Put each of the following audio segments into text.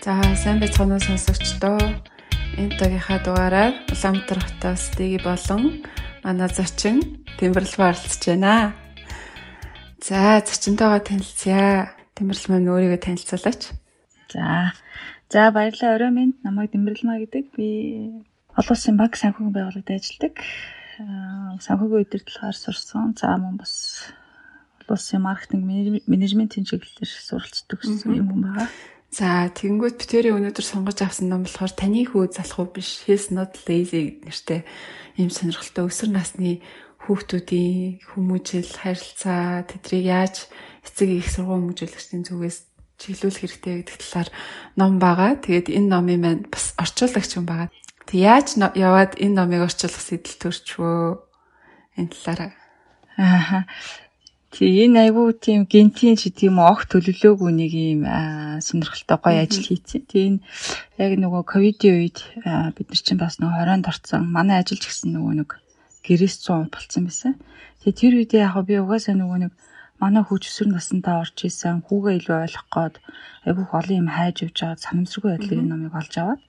За сайн байцгаана сонсогчдоо. Энэ тагийнхаа дугаараар Улаанбаатар хотоос дэги болон манай зочин Тэмбэрлэл оролцож байна. За зочинтойгоо танилцъя. Тэмбэрлэл маань өөрийгөө танилцуулаач. За. За баярлалаа орой минь намайг Тэмбэрлэл маа гэдэг. Би олон улсын банк санхүүгийн байгууллагад ажилладаг. Санхүүгийн удирдлагаар сурсан. За мөн бас улсын маркетинг менежментийн чиглэлээр суралцдаг гэсэн юм хүн байгаа. За тэгэнгүүт битэрийн өнөөдөр сонгож авсан ном болохоор таны хүү залах уу биш He's not lazy нэртэй ийм сонирхолтой өсвөр насны хүүхдүүдийн хүмүүжил харилцаа тэдрийг яаж эцэг их сургууль хүмүүжүүлэгчдийн зүгээс чиглүүлэх хэрэгтэй гэдэг талаар ном байгаа. Тэгээд энэ номын маань бас орчуулагч юм байгаа. Тэг яаж яваад энэ номыг орчуулах сэтэл төрчвөө энэ талаараа. Аа. Тэгээ энэ айгүй тийм гентийн ч гэдэг юм огт төлөвлөөгүй нэг юм сонирхолтой гоё ажил хийцэн. Тэгээ энэ яг нөгөө ковидын үед бид нар чинь бас нөгөө хороонд орцсон. Манай ажил ч гэсэн нөгөө нэг гэрээс 100 болцсон байсан. Тэгээ тэр үед яг би угаасаа нөгөө нэг манай хүүч өсвөр насндаа орж исэн хүүгээ илүү ойлгох гээд айгүй олон юм хайж явж байгаа санамсаргүй байдлыг энэ номыг олж аваад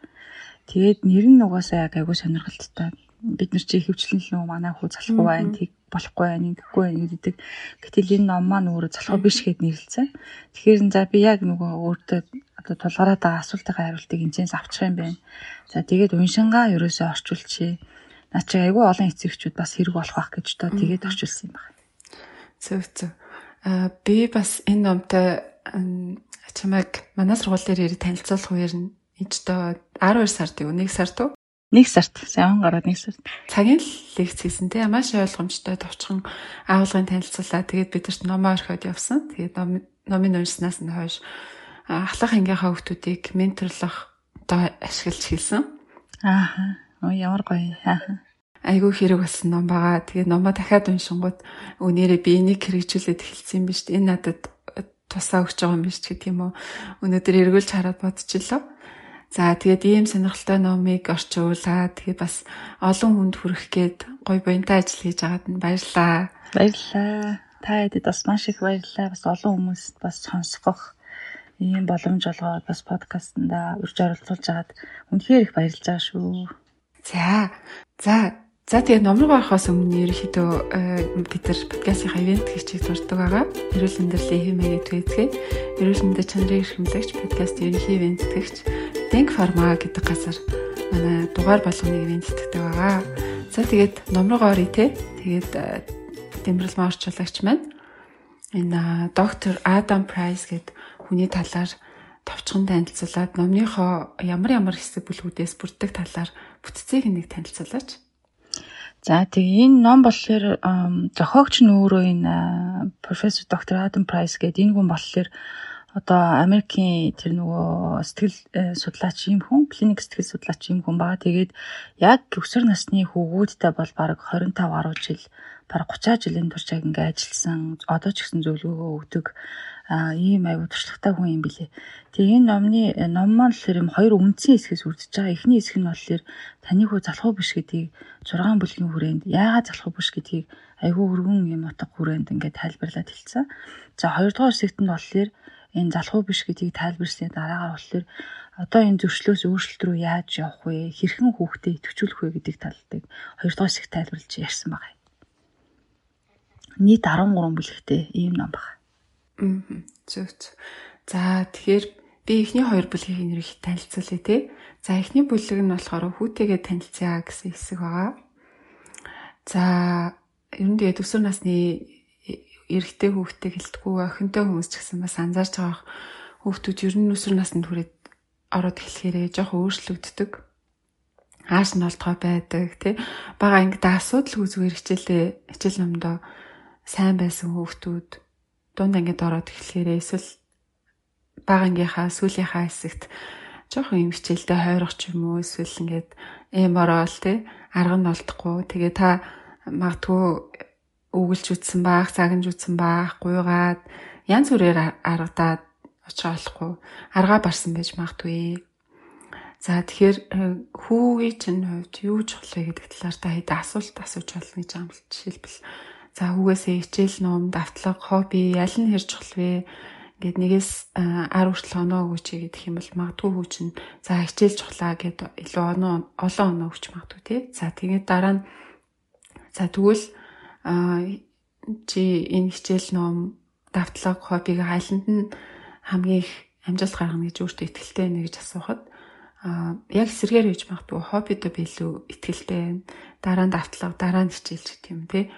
тэгээд нэр нь угаасаа яг айгүй сонирхолттой. Бид нар чи хөвчлэн л нөгөө манай хүү залахгүй байна. Тэг болохгүй байх, ингэхгүй байх гэдэг. Гэтэл энэ ном маань өөрөө залхуу биш гэд нэрлэлцэн. Тэгэхээр за би яг нөгөө өөртөө одоо тулгараад байгаа асуултын хариултыг энэчээс авчих юм байна. За тэгээд уншингаа ерөөсөө орчуулчихъя. Наа чи айгүй олон эцэгчүүд бас хэрэг болох байх гэж доо тэгээд орчуулсан юм байна. Зөв зөв. Аа би бас энэ номтой чамайг манай сургууль дээр танилцуулах үеэр нь энд доо 12 сард юу 1 сард уу Нэг сард сайн гараад нэг сард. Цагийн лекц хийсэн тийм маш ойлгомжтой товчхон агуулгын танилцуулаа. Тэгээд бидэрт номоо орхиод явсан. Тэгээд номын уншснаас нь хойш ахлах ангийнхаа хүмүүсийг менторлох одоо ашиглаж хэлсэн. Аа. Оо ямар гоё. Аа. Айгүй хэрэг болсон ном байгаа. Тэгээд номоо дахиад уншингууд өнөөрөө би энийг хэрэгжүүлээд эхэлсэн юм биш. Энэ надад тусаа өгч байгаа юм биш гэдэг юм уу. Өнөөдөр эргүүлж хараад бодчихлоо. За тэгээд ийм сонирхолтой номыг орчуулаад тэгээд бас олон хүнд хүрэх гээд гой буянтай ажил хийж байгаад нь баярлаа. Баярлалаа. Та хэдэд бас маш их баярлалаа. Бас олон хүмүүст бас сонсгох ийм боломж олгоод бас подкастнда урьж оролцуулж байгаад үнэхээр их баярлж байгаа шүү. За. За За тэгээ ном руу орохоос өмнө ерөөхдөө бид нар подкастын ивент хийчих дурддаг байгаа. Эрүүл мэндийн хэмээгээд tweetгээ. Эрүүл мэндийн чанарыг эрхэмлэгч подкаст ерөнхий ивент тэгч Denk Pharma гэдэг газар манай дугаар болгоныг ивент итгэдэг байгаа. За тэгээд ном руу оръё те. Тэгээд Тэмрэл марчуулагч маань энэ доктор Адам Прайс гэд хүний талаар товчхон танилцуулаад номныхоо ямар ямар хэсэг бүлгүүдээс бүрддэг талаар бүтцийг нэг танилцуулаач. За тэгээ энэ ном болохоор зохиогч нь өөрөө энэ профессор доктор Адам Прайс гэдэг энэ хүн болохоор одоо Америкийн тэр нөгөө сэтгэл э, судлаач юм хүн, клиник сэтгэл судлаач юм хүн байгаа. Тэгээд яг өсвөр насны хүүгүүдтэй бол баг 25 гаруй жил, баг 30 жилийн турш яг ингээ ажилласан. Одоо ч гэсэн зөвлөгөөгөө өгдөг ийм аюу туршлагатай хүн юм билэ. Тэгээ энэ номны э, ном маань л юм хоёр үндсэн хэсгээс үрдэж байгаа. Эхний хэсэг нь болохоор таны хүү залхуу биш гэдгийг 6 бүлгийн хүрээнд яагаад залхуу биш гэдгийг айгүй өргөн юм утга хүрээнд ингээд тайлбарлаад хэлсэн. За хоёрдугаар хэсэгт нь болохоор энэ залхуу биш гэдгийг тайлбарсны дараагаар болохоор одоо энэ зөрчлөөс өөрчлөлт рүү яаж явах вэ? Хэрхэн хүүхдэд идэвхжүүлэх вэ гэдэг талыг хоёр дахь хэсэг тайлбарлаж ярьсан байгаа. Нийт 13 бүлэгтэй ийм ном байна. Аа. Зөв зөв. За тэгэхээр би эхний хоёр бүлгийг нэрийг танилцуулъя те. За эхний бүлэг нь болохоор хүүтэйгээ танилцъя гэсэн хэсэг байгаа. За ер нь тэгээд өсвөр насны эрэгтэй хүүхдээ хэлтгүү охинтой хүмүүс ч гэсэн бас анзаарч байгаа хүүхдүүд ер нь өсвөр наснд хүрээд ороод эхлэхээрээ жоох өөрчлөгддөг. Ааш нь олдгоо байдаг тий. Бага ангид асуудалгүй зүгээр хичээлээ хичээл номдоо сайн байсан хүүхдүүд дунд ангид ороод эхлэхээрээ эсвэл бага ангийнхаа сүүлийнхаа хэсэгт жоохон юм хичээлдээ хойрох ч юм уу эсвэл ингээд эм ороод тий арга нь олдохгүй. Тэгээ та магадгүй өгүүлж үтсэн баах, цагнж үтсэн баах, гуйгаад янз бүрээр аргадаад очих болохгүй аргаа барсан байж магадгүй. За тэгэхээр э, хүүгийн чинь хувьд юу чухал вэ гэдэг талаар та хэд асуулт асууж болно гэж байгаа юм л жишээлбэл за хүүгээсээ хичээл ном, давтлага, хобби аль нь хэр чухал вэ? ингээд нэгээс 10 хүртэл оноо өгөөч гэдэг юм бол магадгүй хүүч нь за хичээл чухлаа гэдэг илүү оноо олон оноо өгч магадгүй тий. За тэгээд дараа нь за тэгвэл чи энэ хичээл ном давтлага хоббиг хайланд нь хамгийн их амжилт гаргана гэж өөртөө итгэлтэй байна гэж асуухад а яг эсэргээр хийж магадгүй хоббидо билүү итгэлтэй байна. Дараа нь давтлага, дараа нь хичээлч гэх юм тий.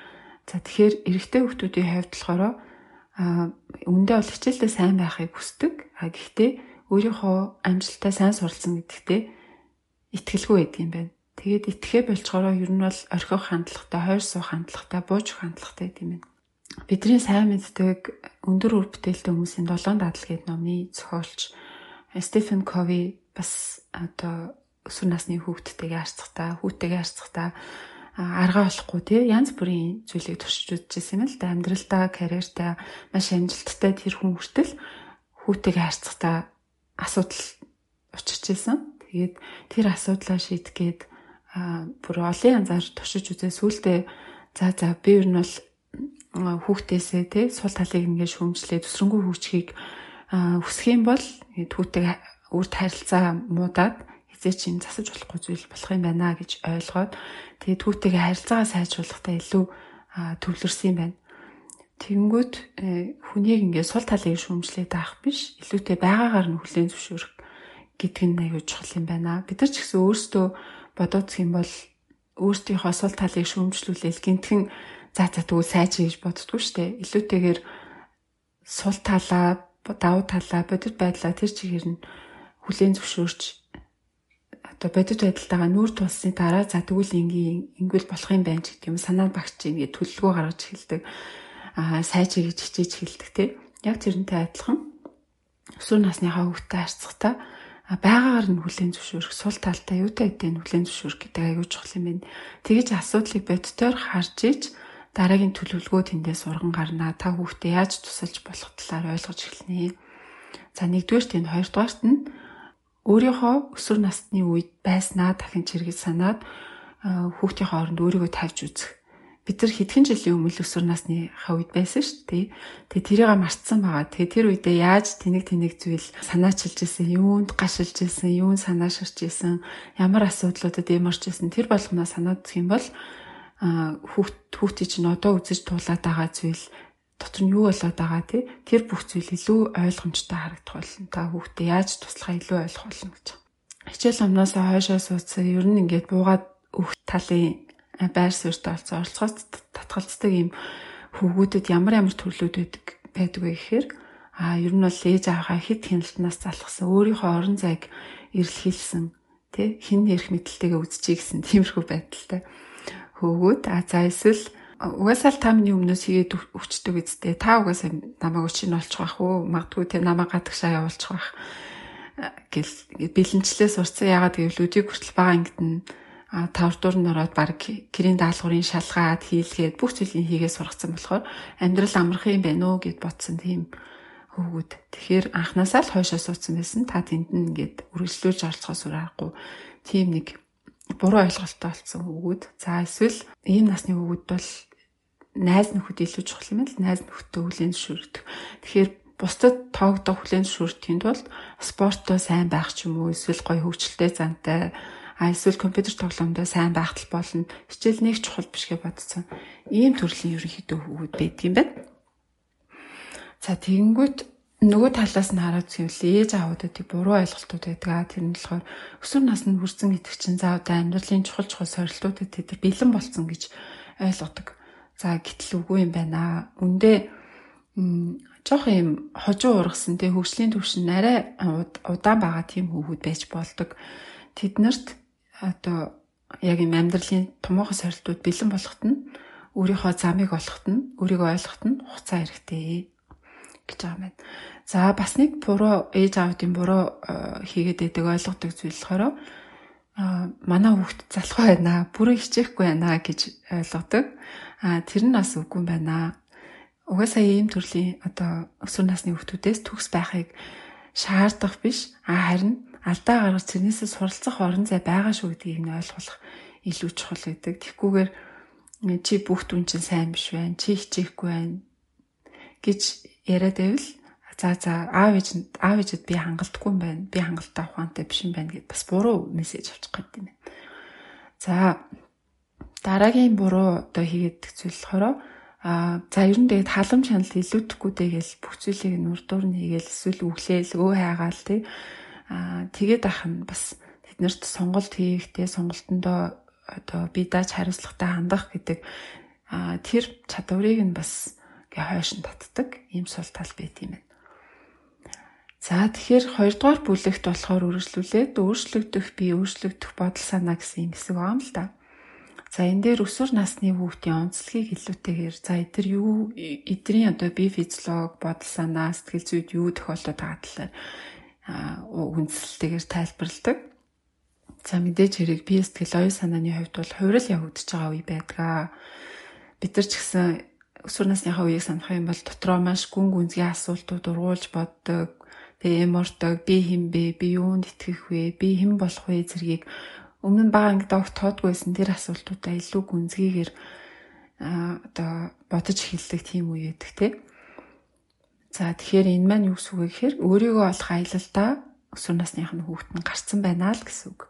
За тэгэхээр эрэгтэй хүмүүсийн хувьд болохоор үндэ бол хичээлдээ сайн байхыг хүсдэг. А гэхдээ өөрийнхөө амжилтаа сайн суралцсан гэдэгтээ итгэлгүй байдаг юм байна. Тэгээд итгэхэ болчгороо ер нь бол орхих хандлагатай, хойр суух хандлагатай, бууж хандлагатай гэдэг юм байна. Бидний сайн мэддэг өндөр үр бүтээлтэй хүмүүсийн долоон дадлаг гэдэг номны зохиолч Стефен Кови бас одоо өсвөр насны хүүхдтэйгээ харьцахтаа, хүүтэйгээ харьцахтаа аргаа болохгүй тий янз бүрийн зүйлийг туршиж үзчихсэн юм л да. Амьдралдаа карьертаа маш амжилттай тэр хүн хүртэл хүүтэйгээ харьцахтаа асуудал учирч ирсэн. Тэгээд тэр асуудлаа шийдэх гээд бүр олон янзаар туршиж үзээ. Сүултээ за за би ер нь бол хүүхдээсээ тий сул талыг ингээд шүүмжлээ төсрөнгөө хөгжихийг хүсэх юм бол түүтэй үрд харилцаа муудаад хизээ чинь засаж болохгүй зүйл болох юм байна гэж ойлгоод тэгээ түүтэйгээ харилцаагаа сайжруулахдаа илүү төвлөрсөн юм байна. Тэнгүүд э, хүнийг ингээд сул талыг шүүмжлээд авах биш илүүтэй байгаагаар нь хүлээн зөвшөөрөх гэдэг нь аюул чухал юм байна. Бид нар ч гэсэн өөрсдөө бодоодох юм бол өөртөөхөө сул талыг шүүмжлүүлээл гинтхэн за за тэгвэл сайжрах гэж боддгоо штэ. Илүүтэйгээр сул талаа давуу талаа бодит байдлаа тэр чигээр нь хүлээн зөвшөөрч одоо бодит байдалтайгаа нүүр тулсны дараа за тэгвэл ингийн ингүүл болох юм байна ч гэдэг юм санаа багч ингээд төлөвлөгөө гаргаж эхэлдэг аа сайжрыг гэж хичээж эхэлдэг те яг тэрнтэй адилхан өсвөр насныхаа хүүхдтэй харьцахтаа байгаагаар нь хүлээн зөвшөөрөх сул талтай юутай хэдийн хүлээн зөвшөөрөх гэдэг аюул чухал юм байна. Тэгэж асуудлыг бодитоор харж иж дараагийн төлөвлөгөө тэндээс урган гарнаа. Та хүүхдээ яаж тусалж болох талаар ойлгож эхэлнэ. За нэгдүгээр тэнд хоёрдугаарт нь өөрийнхөө өсвөр насны үед байснаа дахин чиргэж санаад хүүхдийн хооронд өөрийгөө тавьж үзэх. Бид нар хэдхэн жилийн өмнө өсвөр насны хавьд байсан шүү дээ. Тэгээ тэрийг мартсан байгаа. Тэгээ тэр үедээ яаж тэнэг тэнэг зүйл санаачилж исэн, юунд гашилж исэн, юунд санааширч исэн, ямар асуудлуудад ямарч исэн тэр болгоноо санаадах юм бол хүүхд хүүхдийн чинь одоо үзэж туулаад байгаа зүйл дотор нь юу болоод байгаа тий тэр бүх зүйл илүү ойлгомжтой харагдах болно. Та хүүхдээ яаж туслахаа илүү ойлгох болно гэж. Хичээл номноос хойшоо суудсан ер нь ингээд буугаад өөх талын байр суурьтай болсон оролцоос татгалцдаг юм хүүгүүдэд ямар ямар төрлүүд байдаг байдаг вэ гэхээр а ер нь бол ээж аваахаа хэд хяналтнаас залхсан өөрийнхөө орон зайг эрэлхийлсэн тий хин нэрх мэдлэлтэйгээ үзчихье гэсэн тиймэрхүү байдалтай хөөгөөд а за эсвэл угаасаа л та миний өмнөөс хийгээд өгчдөг үсттэй. Та угаасаа намайг өчиг нь олчих واخ уу? Магадгүй те намайг гадагшаа явуулчих واخ гэл бэлэнчлээ сурцсан. Ягаад гэвэл өдийг хүртэл бага ангид нь тавдуур нь ороод баг гэрийн даалгаврын шалгаад хийлгээд бүх зүйлийг хийгээ сургацсан болохоор амьдрал амарх юм байна уу гэд бодсон тийм хөвгүүд. Тэгэхээр анханасаа л хойшоо суудсан байсан. Та тэнд нь ингээд үргэлжлүүлж оролцохоос үр аргагүй тийм нэг буруу ойлголттой болсон хөвгүүд. За эсвэл ийм насны хөвгүүд бол найз нөхөд илүү чухал юм л найз нөхөдөө хүлээн зөвшөөрдөг. Тэгэхээр бусдад тоогдох хүлээн зөвшөөрдөхийн тулд спортоо сайн байх ч юм уу эсвэл гоё хөгжилтэй зантай а эсвэл компьютер тоглоомдоо сайн байхтал болно. Хичээл нэг чухал биш гэж бодсон. Ийм төрлийн ерөнхийдөө хөвгүүд байдаг юм байна. За тэгэнгүүт нөгөө талаас нь хараад үзвэл ээж аавуудад буруу ойлголтууд байдаг. Тэр нь болохоор өсвөр наснд хүрсэн гэдэг чинь за одоо амьдралын чухал чухал сорилтуудад тэд бэлэн болцсон гэж ойлгодог. За гэтэл үгүй юм байна. Үндэ жоох юм хожуу ургасан тэг хөгжлийн төвшин арай удаан байгаа тийм хүүхэд байж болдог. Тэднэрт одоо яг юм амьдралын томоохон сорилтууд бэлэн болоход нь өөрийнхөө замыг олоход нь өөрийгөө ойлгоход нь хугацаа хэрэгтэй гэж байгаа юм байна. За бас нэг буруу ээж аавдын буруу хийгээд байдаг ойлгодог зүйл болохоор манай хүүхд залхуу байна, бүрэн хичээхгүй байна гэж ойлгодог. А тэр нь бас үгүй юм байна. Угаасаа ийм төрлийн одоо өсвөр насны хүүхдүүдээс төгс байхыг шаардах биш. А харин алдаа гаргаж тэрнээсээ суралцах орон зай байгаа шүү гэдгийг нь ойлгох илүү чухал гэдэг. Тэгхгүйгээр чи бүх түн чинь сайн биш байна. Чи хичээхгүй байна гэж яриад байвал За за аав ээж аав ээжэд би хангалтгүй юм байна. Би хангалттай ухаантай биш юм байна гэд бас буруу мессеж авчих гээд байна. За дараагийн буруу одоо хийгээд зүйл болохоор а за ер нь тэгээд халамж хяналт илүүдэхгүй дэгээл бүх зүйлийг нүрдуур нь хийгээл эсвэл өглөөл өө хайгаал тий а тэгээд ах нь бас тэднэрт сонголт хийх тий сонголтондоо одоо би дааж хариуцлагатай хандах гэдэг а тэр чадварыг нь бас гээ хойш нь татдаг ийм сул тал байт юм байна. За тэгэхээр хоёрдугаар бүлэгт болохоор үргэлжлүүлээд өөрчлөгдөх бие өөрчлөгдөх бодол санаа гэсэн юм хэсэг байгаа юм л да. За энэ дээр өсвөр насны хүүхдийн онцлогийг илүүтэйгээр за эдгээр юу эдний одоо бие физиолог бодол санаа сэтгэл зүйд юу тохиолдоод байгаа талаар үндсэлтэйгээр тайлбарладаг. За мэдээж хэрэг бие сэтгэл оюун санааны хувьд бол хувирал явагдаж байгаа үе байдаг. Бид нар ч гэсэн өсвөр насныхаа үеийг санах юм бол дотроо маш гүн гүнзгий асуултууд ургуулж боддог Тэгээ эмордог би хэн бэ? Би юунд итгэх вэ? Би хэн болох вэ зэргийг өмнө нь бага ангид огт тоодгүйсэн тэр асуултуудаа илүү гүнзгийгээр одоо бодож эхэлдэг тийм үе өгдөг те. За тэгэхээр энэ маань юу гэсэн үг гэхээр өөрийгөө олох аялалдаа өсвөр насных нь хүүхэд нь гарцсан байна л гэсэн үг.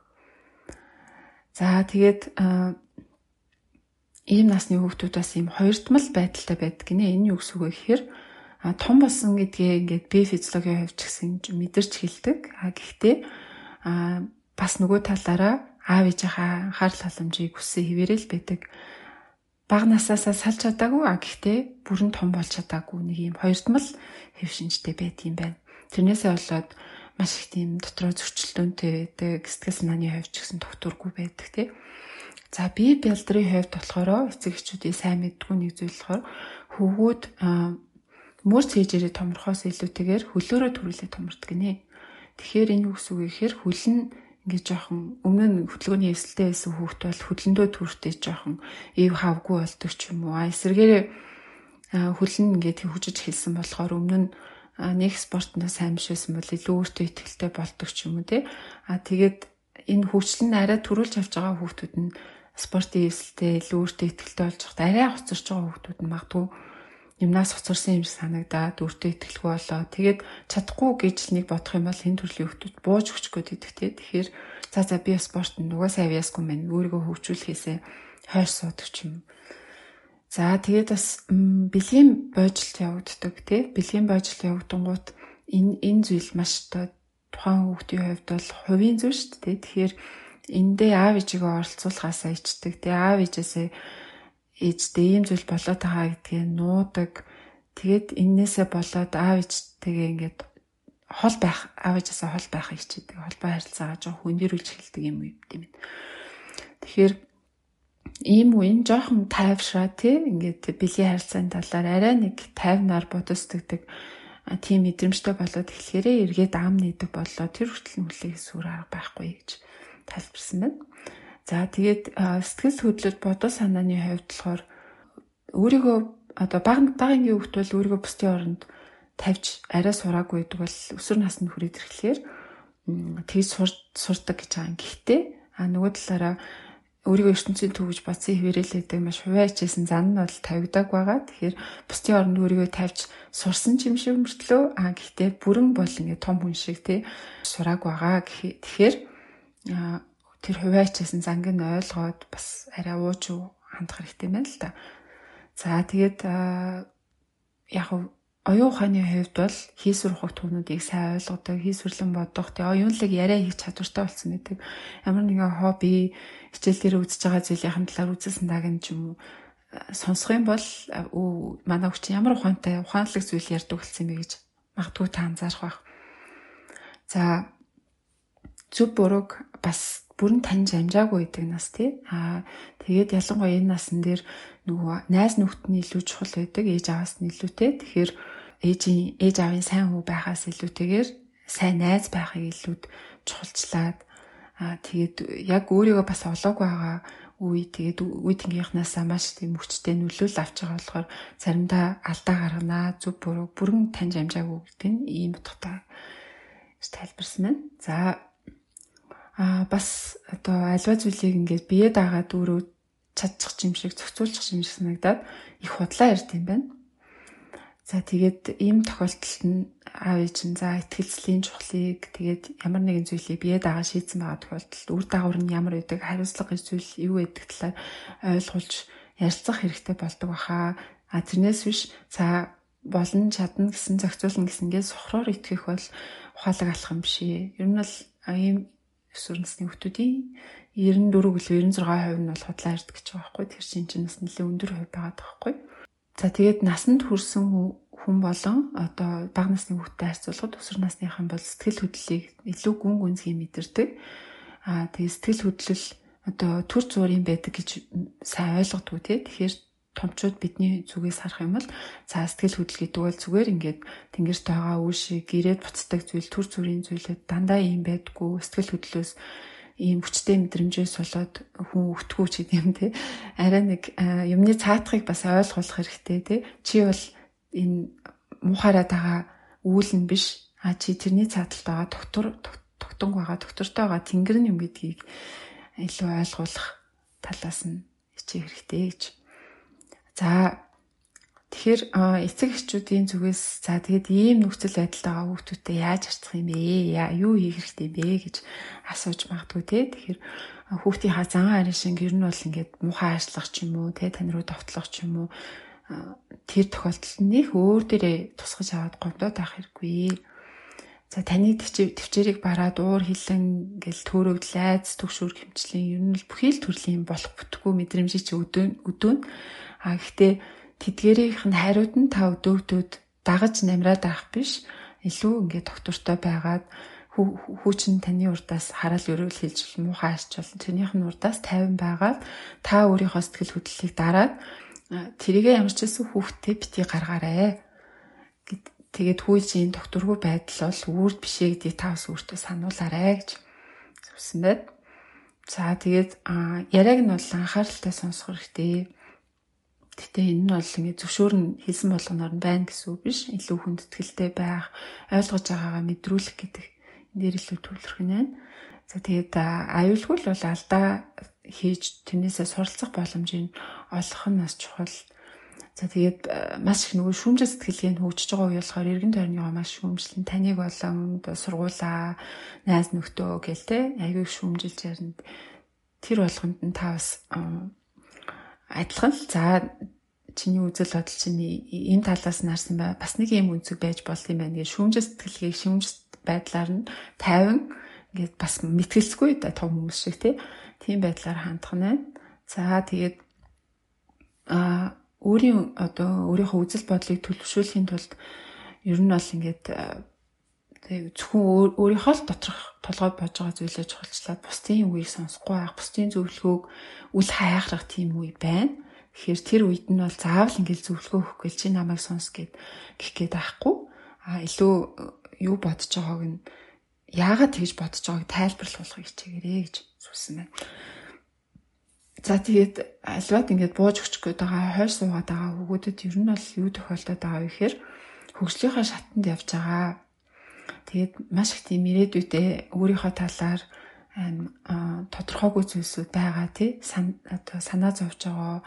За тэгээд ийм насны хүүхдүүд бас ийм хоёрдмал байдалтай байдаг гинэ. Энэ юу гэсэн үг гэхээр том болсон гэдгээ ингээд би физиологийн хувьд ч гэсэн мэдэрч хэлдэг. А гэхдээ а бас нөгөө талаараа аав ээжийнхаа анхаарал халамжийг хүссэн хിവэрэл байдаг. Баг насаасаа салж чадаагүй а гэхдээ бүрэн том болж чадаагүй нэг юм хоёрдмал хэв шинжтэй байт юм байна. Тэрнээсээ болоод маш их тийм дотроо зөрчилдөөнтэй байдаг. Сэтгэл санааны хувьд ч гэсэн тогтворгүй байдаг тий. За би бэлдрийн хувьд болохоор эцэг эхчүүдийн сайн мэдгүй нэг зүйл болохоор хөвгүүд мөрц хийжээрээ томрохоос илүүтэйгээр хөлөөрөө төрүүлээ томордог гинэ. Тэгэхээр энэ юу гэсэн үг вэ гэхээр хөл нь ингээд жоохон өмнө нь хөдөлгөөний эсэлтэй байсан хүүхд бол хөдлөндөө төртэй жоохон ив хавгүй болдог ч юм уу. Эсвэргээрээ хөл нь ингээд хөгжиж хэлсэн болохоор өмнө нь нэг спортонд сайн биш байсан бол илүү өөртөө ихтэй болдог ч юм уу тий. А тэгээд энэ хөгжил нь арай төрүүлж авч байгаа хүүхдүүд нь спортын эсэлтэй илүү өөртөө ихтэй болж байхад арай хоцорч байгаа хүүхдүүд нь магадгүй юмнаас хоцорсон юм санагдаад өөртөө итгэлгүй болоо. Тэгээд чадахгүй гэж нэг бодох юм бол энэ төрлийн хүмүүс бууж өчөх гээд идэх те. Тэгэхээр за за би спорт нугасаа авьяасгүй мэн өөрийгөө хөгжүүлэхээсээ хойш суудаг ч юм. За тэгээд бас бэлгийн бойжилт явагддаг те. Бэлгийн бойжилт явагдангууд энэ энэ зүйл маш одоо тухайн хүүхдийн хувьд бол хувийн зүйл шүү дээ. Тэгэхээр эндээ аав ээжигээ оролцуулахаасаа ичдэг. Тэгээ аав ээжээсээ ээжтэй ийм зүйл болоод байгаа гэдгийг нуудаг. Тэгээд эннээсээ болоод аав ээжтэйгээ ингээд хол байх, аав ээжээсээ хол байхыг хичээдэг. Холбоо харилцаагаа жоо хүндэрүүлж эхэлдэг юм юм тийм. Тэгэхээр ийм үеийн жоохон тайвшраа тий ингээд бэлгийн харилцааны талаар арай нэг тайвнаар бодосдогдаг тийм мэдрэмжтэй болоод эхлэхээрээ эргээд ам нээдэг боллоо тэр хүртэл нүлээ сүр арга байхгүй гэж тайлбарсан байна. За тэгээд сэтгэл хөдлөлт бодол санааны хувьд болохоор өөрийгөө одоо баг багынгийн хөвгт бол өөрийгөө бусдын оронд тавьж арай сураагүй гэдэг бол өсвөр наснд хүрээд ирэхлээр тэгж сурдаг гэж байгаа юм. Гэхдээ а нөгөө талаараа өөрийгөө ертөнцийн төв гэж бодсон хിവэрэлээдэг маш хувайчээсэн зан нь бол тавигдаг байгаа. Тэгэхээр бусдын оронд өөрийгөө тавьж сурсан юм шиг мөртлөө а гэхдээ бүрэн бол ингээ том хүн шиг тий сурааг байгаа. Тэгэхээр тэр хуваачсан занг нь ойлгоод бас арай ууж хандах хэрэгтэй байна л да. За тэгээд яг оюун ухааны хувьд бол хийсвэр ухах түүнүүдийг сайн ойлгодог, хийсвэрлэн бодох, тэгээ оюунлаг яриа хийх чадвартай болсон гэдэг. Ямар нэгэн хобби, хичээл дээр үзэж байгаа зүйлийн талаар үзсэн даг юм ч юм уу сонсох юм бол манай хүч ямар ухаантай, ухаанлаг зүйл ярьдаг болсон юм бэ гэж магадгүй та анзаарах байх. За зөв бурууг бас бүрэн таньж амжаагүй гэдэг нас тий. Аа тэгээд ялангуяа энэ насн дээр нөгөө найз нөхдөний илүү чухал байдаг, ээж аваас нь илүүтэй. Тэгэхээр ээжийн ээж аавын сайн хүү байхаас илүүтэйгээр сайн найз байхыг илүүд чухалчлаад аа тэгээд яг өөрийгөө бас олоогүй байгаа үе тэгээд үе тэнгийнхнаасаа маш тийм хүчтэй нөлөөлөл авч байгаа болохоор заримдаа алдаа гарганаа зүг буруу бүрэн таньж амжаагүй гэдэг нь ийм утгатай тайлбарсан байна. За а бас одоо альва зүйлийг ингээд бие дагаад өөрөө чадчих юм шиг зохицуулчих юм шиг санагдаад их худлаа ярьд юм байна. За тэгээд ийм тохиолдолд нь аав ээж нь за ихтгэлцлийн чухлыг тэгээд ямар нэгэн зүйлийг бие дагаа шийдсэн байгаа тохиолдолд үр дагавар нь ямар байдаг хариуцлага гэж зүйл юу байдаг талаар ойлгуулж ярилцах хэрэгтэй болдог баха. А тэрнээс биш за болон чадна гэсэн зохицуулна гэсэнгээ сохроор итгэх бол ухаалаг алах юм биш ээ. Ер нь бол ийм өсвөр насны хүмүүсийн 94 гэлээ 96% нь бол худлаа ирдэг гэж байгаа байхгүй. Тэр чинь чинь бас нэлээд өндөр хувь байгаа байхгүй. За тэгээд насанд хүрсэн хүн болон одоо бага насны хүүхдтэй харьцуулахад өсвөр насныхан бол сэтгэл хөдлөлийг илүү гүн гүнзгий мэдэрдэг. Аа тэгээд сэтгэл хөдлөл одоо төр зуурын байдаг гэж сайн ойлгодгүй тий. Тэгэхээр томчууд бидний зүгээс харах юм бол цаа сэтгэл хөдлөл гэдэг бол зүгээр ингээд тэнгэрт байгаа үе шиг гэрээд буцдаг зүйл төр зүрийн зүйлүүд дандаа ийм байдгүй сэтгэл хөдлөлөөс ийм хүчтэй мэдрэмжээс болоод хүн өгтгүү ч гэдэм те арай нэг юмны цаатахыг бас ойлгуулах хэрэгтэй те чи бол энэ мухаараад байгаа үүл нь биш а чи тэрний цааталт байгаа доктор тогтонг байгаа доктортой байгаа тэнгэр нь юм гэдгийг илүү ойлгуулах талаас нь хичээх хэрэгтэй гэж. За Тэгэхээр эцэг эхчүүдийн зүгээс за тэгээд ийм нөхцөл байдалд байгаа хүүхдүүдтэй яаж харьцах юм бэ? Юу хийх хэрэгтэй бэ гэж асууж магадгүй те. Тэгэхээр хүүхдийн ха зан арын шиг ер нь бол ингээд муухай ажиллах ч юм уу те тань руу довтлох ч юм уу тэр тохиолдолд нөх өөр дээрээ тусгаж аваад гомдоод авах хэрэггүй. За таны төвчээрийг бараад уур хилэн гэл төөрөгд лайз төгшүүр хэмжлийн ер нь бүхий л төрлийн болох бүтггүй мэдрэмжийг чи өдөөн өдөөн. А гэхдээ тэдгэрийнх нь хариуд нь та өдөөгдөөд дагаж намраад авах биш илүү ингээд доктортой байгаад хүүчин таны урдаас хараал өрөөл хэлж муухай арч болно. Тэрнийх нь урдаас 50 байгаад та өөрийнхөө сэтгэл хөдлөлийг дараад тэрийгэ ямар ч гэсэн хүүхдээ бити гаргаарай. Тэгээд хүүжийн докторгүй байдал бол үрд бишээ гэдгийг та бас өөртөө сануулаарай гэж зүсэн байд. За тэгээд яриаг нь бол анхааралтай сонсох хэрэгтэй Гэтэ энэ нь бол ингэ зөвшөөрн хэлсэн болгоноор нь байна гэсэн үг биш. Илүү хүндэтгэлтэй байх, ойлгож байгаагаа мэдрүүлэх гэдэг энэ дээр илүү төвлөрөх нь байна. За тэгээд аюулгүй л бол алдаа хийж тэрнээсээ суралцах боломжийг олох нь бас чухал. За тэгээд маш их нөгөө шүүмжил сэтгэлгээ нь хөгжиж байгаа үе болохоор эргэн тойрны маш шүүмжлэн таныг болон сургуулаа, найз нөхдөө гэл те аягүй шүүмжилж ярина. Тэр болгонд нь та бас адилхан л за чиний үзэл бодол чинь энэ талаас нь харсан бай. Бас нэг юм үнцэг байж болт юм байна гэж шүүмжил сэтгэлгээг шүүмжил байдлаар нь 50 ингээд бас мэтгэлцгүй да том хүмүүс шиг тийм байдлаар хандах нь. За тэгээд а өөрийн одоо өөрийнхөө үзэл бодлыг төлөвшүүлэхийн тулд ер нь бол ингээд тэг зөвхөн өөрийнхөө л доторх толгойд бож байгаа зүйлээ чухалчлаад бусдын үгийг сонсохгүй байх, бусдын зөвлөгөөг үл хайхрах тийм үе байна. Тэгэхээр тэр үед нь бол заавал ингээл зөвлөгөө өгөх гээл чи намайг сонс гэд гих гээд байхгүй. А илүү юу бодож байгааг нь яагаад тэгж бодож байгааг тайлбарлахыг хичээгээрэй гэж сүлсэн байна. За тэгээд альваад ингээд бууж өчөх гээд байгаа хойш суугаад байгаа хүүгүүдэд ер нь бол юу тохиолдоод байгаа вэ гэхээр хөгжлийнхаа шатанд явж байгаа Тэгээд маш их тийм ирээдүйдээ өөрийнхөө талаар тодорхойгүй зүйлсүүд байгаа тий. Одоо санаа зовж байгаа.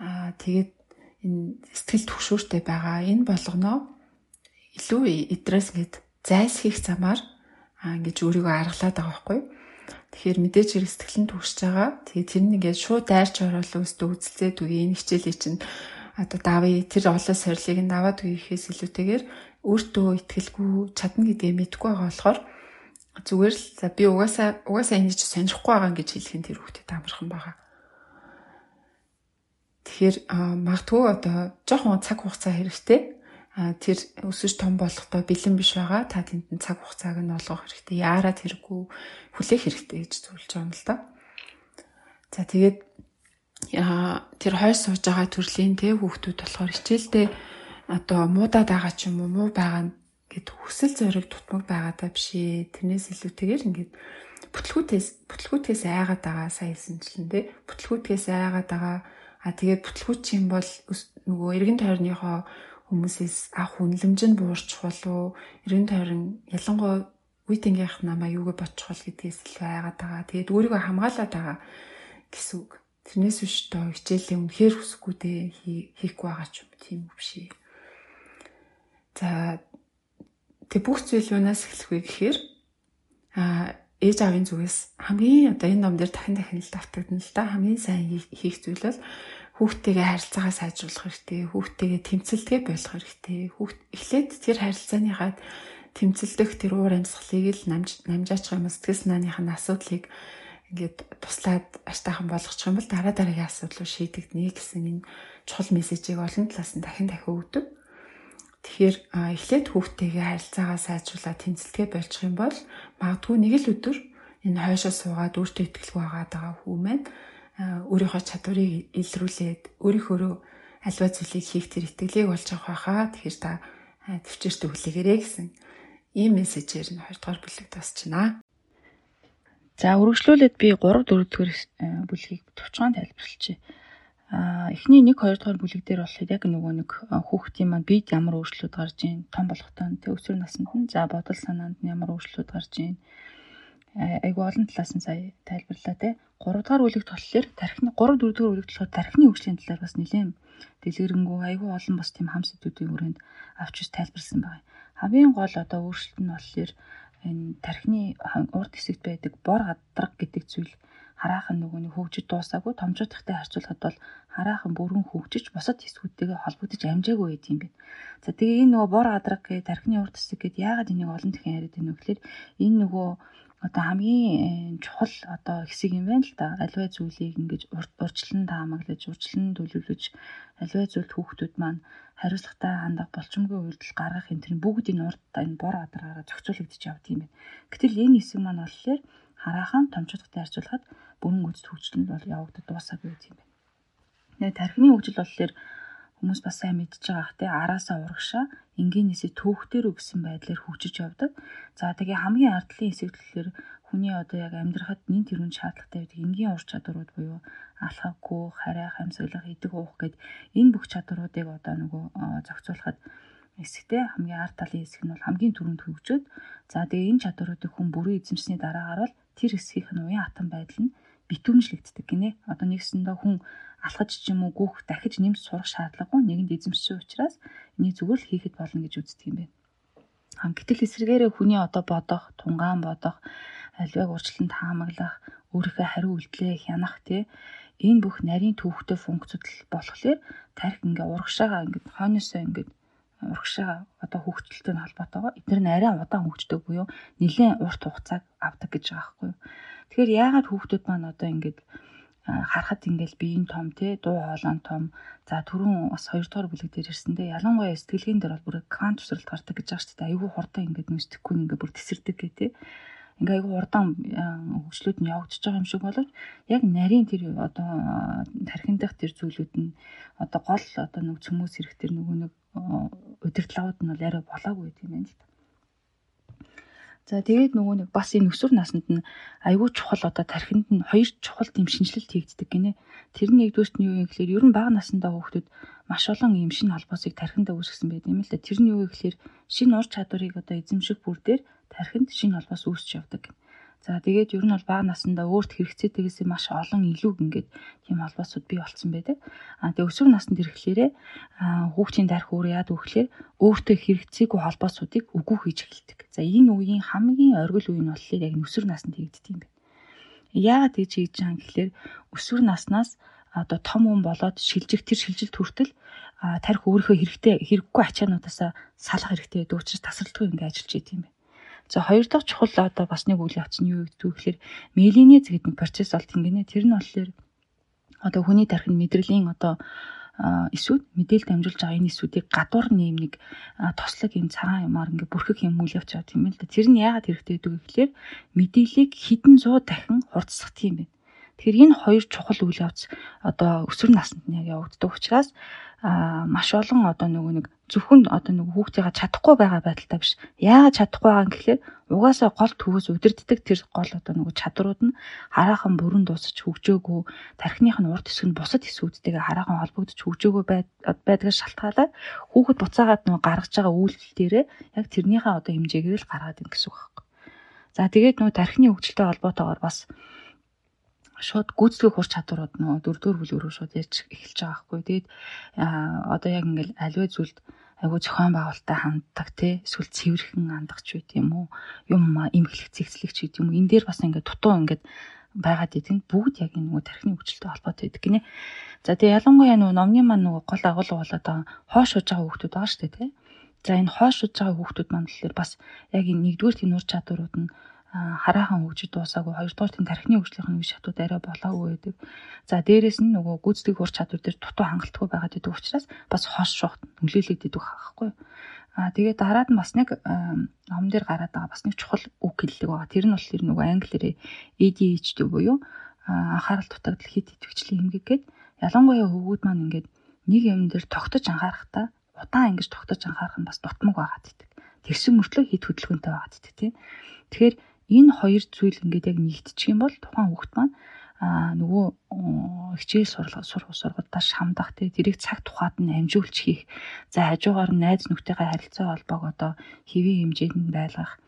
Аа тэгээд энэ сэтгэл төгшөөртэй байгаа. Энэ болгоноо илүү эдрээс гээд зайлсхийх замаар аа ингэж өөрийгөө аргалаад байгаа байхгүй. Тэгэхээр мэдээж хэрэг сэтгэлэн төгсөж байгаа. Тэгээд тэр нь ингээд шууд дайрч орол өстө үзэлцээд үгүй энэ хичээлийг чинь одоо давъя тэр олон сорилыг нь аваад үеийнхээс илүүтэйгээр өөртөө ихтгэлгүй чадна гэдгээ мэдгүй байгаа болохоор зүгээр л за би угаасаа угаасаа ч сонирхгүй байгаа гэж хэлэх нь тэр хүүхдэд амархан байгаа. Тэгэхээр магадгүй одоо жоохон цаг хугацаа хэрэгтэй. А тэр өсөж том болохдоо бэлэн биш байгаа. Та тэнд цаг хугацааг нь олгох хэрэгтэй. Яарад хэрэггүй хүлээх хэрэгтэй гэж зөвлөж байгаа юм л да. За тэгээд тэр хойш сууж байгаа төрлийн тэ хүүхдүүд болохоор хичээлдээ одоо муудаад байгаа ч юм уу муу байгаа гэд хүсэл зориг тутмаг байгаадаа биш ээ. Тэрнээс илүүтэйгээр ингээд бүтлгүүтээс бүтлгүүтээс айгаад байгаа сайн хэлсэнчлэн тий. Бүтлгүүтээс айгаад байгаа. А тэгээд бүтлгүүт юм бол нөгөө эргэн тойрныхоо хүмүүсээс авах үнэлэмж нь буурч болов эргэн тойрон ялангуяа үеийнхийнх намаа юугээ бодчих бол гэдгээс илүү айгаад байгаа. Тэгээд өөрийгөө хамгаалаад байгаа гэсэн үг. Тэрнээс биш доо хичээлээ үнэхээр хүсэхгүй дээ хийхгүй байгаа ч юм тийм үг биш. За тэг бүх зүйл юунаас эхлэх вэ гэхээр а ээж аавын зүгээс хамгийн одоо энэ ном дээр дахин дахин л давтагдана л да. Хамгийн сайн хийх зүйл бол хүүхдтэйгээ харилцаагаа сайжруулах хэрэгтэй хүүхдтэйгээ тэмцэлдгээ болох хэрэгтэй. Хүүхд эхлээд тэр харилцааныхаа тэмцэлдэх тэр уур амьсгалыг л намж намжаачих юм сэтгэл санааных нь асуудлыг ингээд туслаад аштайхан болгочих юм бол дараа дараагийн асуудлыг шийдэгдэнэ гэсэн энэ чухал мессежийг олон талаас нь дахин дахин өгдөг. Тэгэхээр эхлээд хүүхдтэйгээ харилцаагаа сайжруулаад тэнцэлтгэ болчих юм бол магадгүй нэг л өдөр энэ хойшоо суугаад өөртөө ихтгэлгүй байгаа хүү маань өөрийнхөө чадварыг илрүүлээд өөрийнхөө альва зүйлийг хийх тэр итгэлийг олж авах байхаа. Тэгэхээр та төвчөрт өглөөгээрэй гэсэн ийм мессежээр нь 2 дугаар бүлэг дуусчихна. За үргэлжлүүлээд би 3 4 дугаар бүлгийг товчхон тайлбарлалчээ. Эхний 1 2 дугаар бүлэг дээр болохоор яг нөгөө нэг хүүхдийн маань бид ямар өөрчлөлт гарч ийн том болохтой тэг өсвөр наснд нь за бодол санаанд нь ямар өөрчлөлт гарч ийн айгу олон талаас нь сая тайлбарлаа те 3 дугаар бүлэгт болохоор тархины 3 4 дугаар бүлэгт болохоор тархины хөгжлийн талаар бас нэлээд дэлгэрэнгүй айгу олон бас тийм хам сэдвүүдийн хүрээнд авч ус тайлбарсан байна. Хамгийн гол одоо өөрчлөлт нь болохоор энэ тархины урд хэсэгт байдаг бор гадраг гэдэг зүйл хараахан нөгөө нэг хөгжиж дуусаагүй томжоодохтой харьцуулахад бол хараахан бүрэн хөгжиж бусад хэсгүүдтэйгээ холбогдож амжаагүй байт юм байна. За тэгээ энэ нөгөө бор адраг гэ тархины урд хэсэг гэдээ яагаад энийг олон дахин яриад байна вэ гэхээр энэ нөгөө одоо хамгийн чухал одоо хэсэг юм байна л да. Аливаа зүйлийг ингэж урьдчилан таамаглаж, урьдчилан төлөвлөж, аливаа зүйлд хүүхдүүд маань хариуцлагатай хандах болчмгүй үйлдэл гаргах энэ төр бүгд энэ урд энэ бор адраараа зохицуулагдчих явд юм байна. Гэтэл энэ хэсэг маань болохоор хараахан томчуудтай харьцуулахад бүрэн гүйцэд хөгжил нь бол явагдаад дуусаагүй юм байна. Тэгээ тархины хөгжил болохоор хүмүүс бас сайн мэдж байгаа хэ араасаа урагшаа энгийнээсээ түүхтэр өгсөн байдлаар хөгжиж явдаг. За тэгээ хамгийн ардлын хэсэг төлөөр хүний одоо яг амьдрахад нин тэрүүн шаардлагатай байдаг энгийн ур чадварууд буюу алхах, гүөх, харайх, амьсгалах, идэх уух гэд энэ бүх чадваруудыг одоо нөгөө зохицуулахад хэсэгтэй хамгийн ард талын хэсэг нь бол хамгийн түрүүнд хөгжөөд за тэгээ энэ чадваруудыг хүн бүрэн эзэмшсэний дараагаар бол тэр хэсгийнх нь уян хатан байдал нь битүүмжлэгддэг гинэ. Одоо нэгсэндээ хүн алхаж ч юм уу гүөх дахиж нэмж сурах шаардлагагүй нэгэнд эзэмшсэн учраас энийг зүгээр л хийхэд болно гэж үздэг юм байна. Хан гэтэл эсрэгээрээ хүний одоо бодох, тунгаан бодох, аливааг урьдчилан таамаглах, өөрийнхөө хариу үйлдэлээ хянах тий энэ бүх нарийн төвхтэй функцуд болохоор тарих ингээ урагшаага ингээ хойноосоо ингээ урагшаа одоо хөгжөлттэй холбоотойгоо эдгээр нь арай удаан хөгждөг буюу нэлээд урт хугацааг авдаг гэж байгаа байхгүй юу. Тэгэхээр яагаад хүүхдүүд маань одоо ингээд харахад ингээл биеийн том те дуу хоолой том за түрүүн бас 2 дугаар бүлэг дээр ирсэндээ ялангуяа сэтгэлгээний дээр бол бүр квант тусралт гардаг гэж байгаа шүү дээ. Айгүй хурдан ингээд нүстэхгүй ингээд бүр тесэрдэг гэ те. Ингээ айгүй хурдан хөгжлүүд нь явагдаж байгаа юм шиг боловч яг нарийн тэр одоо тархин дах тэр зүйлүүд нь одоо гол одоо нэг цөмөөс хэрэг тэр нөгөө нэг удирдлагууд нь бол арай болоогүй юм байна л да. За тэгээд нөгөө нэг бас энэ өсвөр наснд нь айгүй чухал одоо тархинд нь хоёр чухал тийм шинжилэлт хийгддэг гинэ. Тэр нь нэгдүгürt нь юу юм гэхээр ер нь бага насндаа хүүхдүүд маш олон юм шинэ холбоосыг тархиндаа үүсгэсэн байдаг юм л да. Тэр нь юу гэхээр шинэ ур чадварыг одоо эзэмших бүр дээр тархинд шинэ холбоос үүсч явдаг. За тэгээд ер нь бол бага насндаа өөрт хэрэгцээтэйгээс маш олон илүү ингээд тийм холбоосууд бий болцсон байдаг. А тэгээд өсвөр наснд ирэхлээрээ хүүхдийн дарх өөр яад өгөхлөөр өөртөө хэрэгцээгүй холбоосуудыг үгүй хийж эхэлдэг. За энэ үеийн хамгийн оргил үе нь болохоор яг өсвөр наснд хийгддэг юм байна. Яагаад тэгж хийж байгаа юм гэхээр өсвөр наснаас одоо том хүн болоод шилжих тэр шилжилт хүртэл тарих өөрийнхөө хэрэгтэй хэрэггүй ачаануудаасаа салах хэрэгтэй гэдэг учраас тасралтгүй ингээ ажиллаж идэв юм байна. За хоёр дахь чухал одоо бас нэг үйл явц нь юу гэдэг вэ гэхээр мелениз гэдэг нэг процесс болт ингэнэ. Тэр нь болохоор одоо хүний тархинд мэдрэлийн одоо эсүүд мэдээлэл дамжуулж байгаа энэ эсүүдийг гадуур нэм нэг тослог юм цагаан юмар ингээ бүрхэх юм үйл явц яваад юм л да. Тэр нь яагаад хэрэгтэй гэдэг вэ гэхээр мэдээллийг хэдэн зуун дахин хурцсах тийм байна. Тэгэхээр энэ хоёр чухал үйл явц одоо өсвөр наснд нь яг явагддаг учраас маш олон одоо нөгөө нэг зөвхөн одоо нөгөө хүүхдийн чадахгүй байгаа байдалтай биш. Яагаад чадахгүй байгаа юм гэхлээр угаасаа гол төвөөс удирддаг тэр гол одоо нөгөө чадрууд нь хараахан бүрэн дуусаж хөгжөөгөө тархиных нь урд хэсэг нь бусад хэсгүүдтэйгээ хараахан холбогдож хөгжөөгөө байдгаас шалтгаалаад хүүхэд буцаагаад нөгөө гаргаж байгаа үйлдэл дээрээ яг тэрнийхээ одоо хэмжээгээр л гаргаад ийн гэсэн үг байхгүй. За тэгээд нөгөө тархины хөгжилтэй холбоотойгоор бас шууд гүйцэтгэх ур чадварууд нөө дөрөвдүгээр бүлэг рүү шууд ярьж эхэлж байгаа байхгүй. Тэгээд одоо яг ингээл аливаа зүйлд айгу зохион байгуулалттай ханддаг тий эсвэл цэвэрхэн хандах ч үт юм уу юм имхлэх цэгцлэх ч гэдэг юм уу энэ дээр бас ингээд дутуу ингээд байгаад идэг нь бүгд яг нөгөө тархины хөгжилтэй холбоотой байдаг гинэ. За тэгээ ялангуяа нөгөө номны маань нөгөө гол агуулга болоод байгаа хоош шууж байгаа хүүхдүүд байгаа шүү дээ тий. За энэ хоош шууж байгаа хүүхдүүд маань болохоор бас яг энэ нэгдүгээр тийм ур чадварууд нь хараахан хөгжиж дуусаагүй хоёрдугаар тийм тархины хөгжлийн үе шатууд арай болоогүй байдаг. За дээрэс нь нөгөө гүйцэтгэх ур чадвар дээр дутуу хангалтгүй байгаад идэг учраас бас хоош шуухт нөлөөлөгдөж байгаа байхгүй. Аа тэгээд дараад нь бас нэг ном дээр гараад байгаа бас нэг чухал үг хэллэг байгаа. Тэр нь болохоор нөгөө англиэр ADHD буюу анхаарал дутагдал хит идэвхжлийн эмгэг гээд ялангуяа хөвгүүд маань ингээд нэг юм дээр тогтож анхаарахтаа удаан ингэж тогтож анхаарах нь бас дутмаг байгаад идэг. Тэгсэн мөртлөө хит хөдөлгөөнтэй байгаад идэг тийм. Тэгэхээр энэ хоёр зүйл ингээд яг нэгдчих юм бол тухайн хүүхэд маань а нөгөө хичээл сургал сургалтаас шамдах те тэрийг цаг тухайд нь амжуулж хийх. За хажуугаар найз нөхдөйгээ харилцаа холбоог одоо хэвийн хэмжээнд нь байлгах.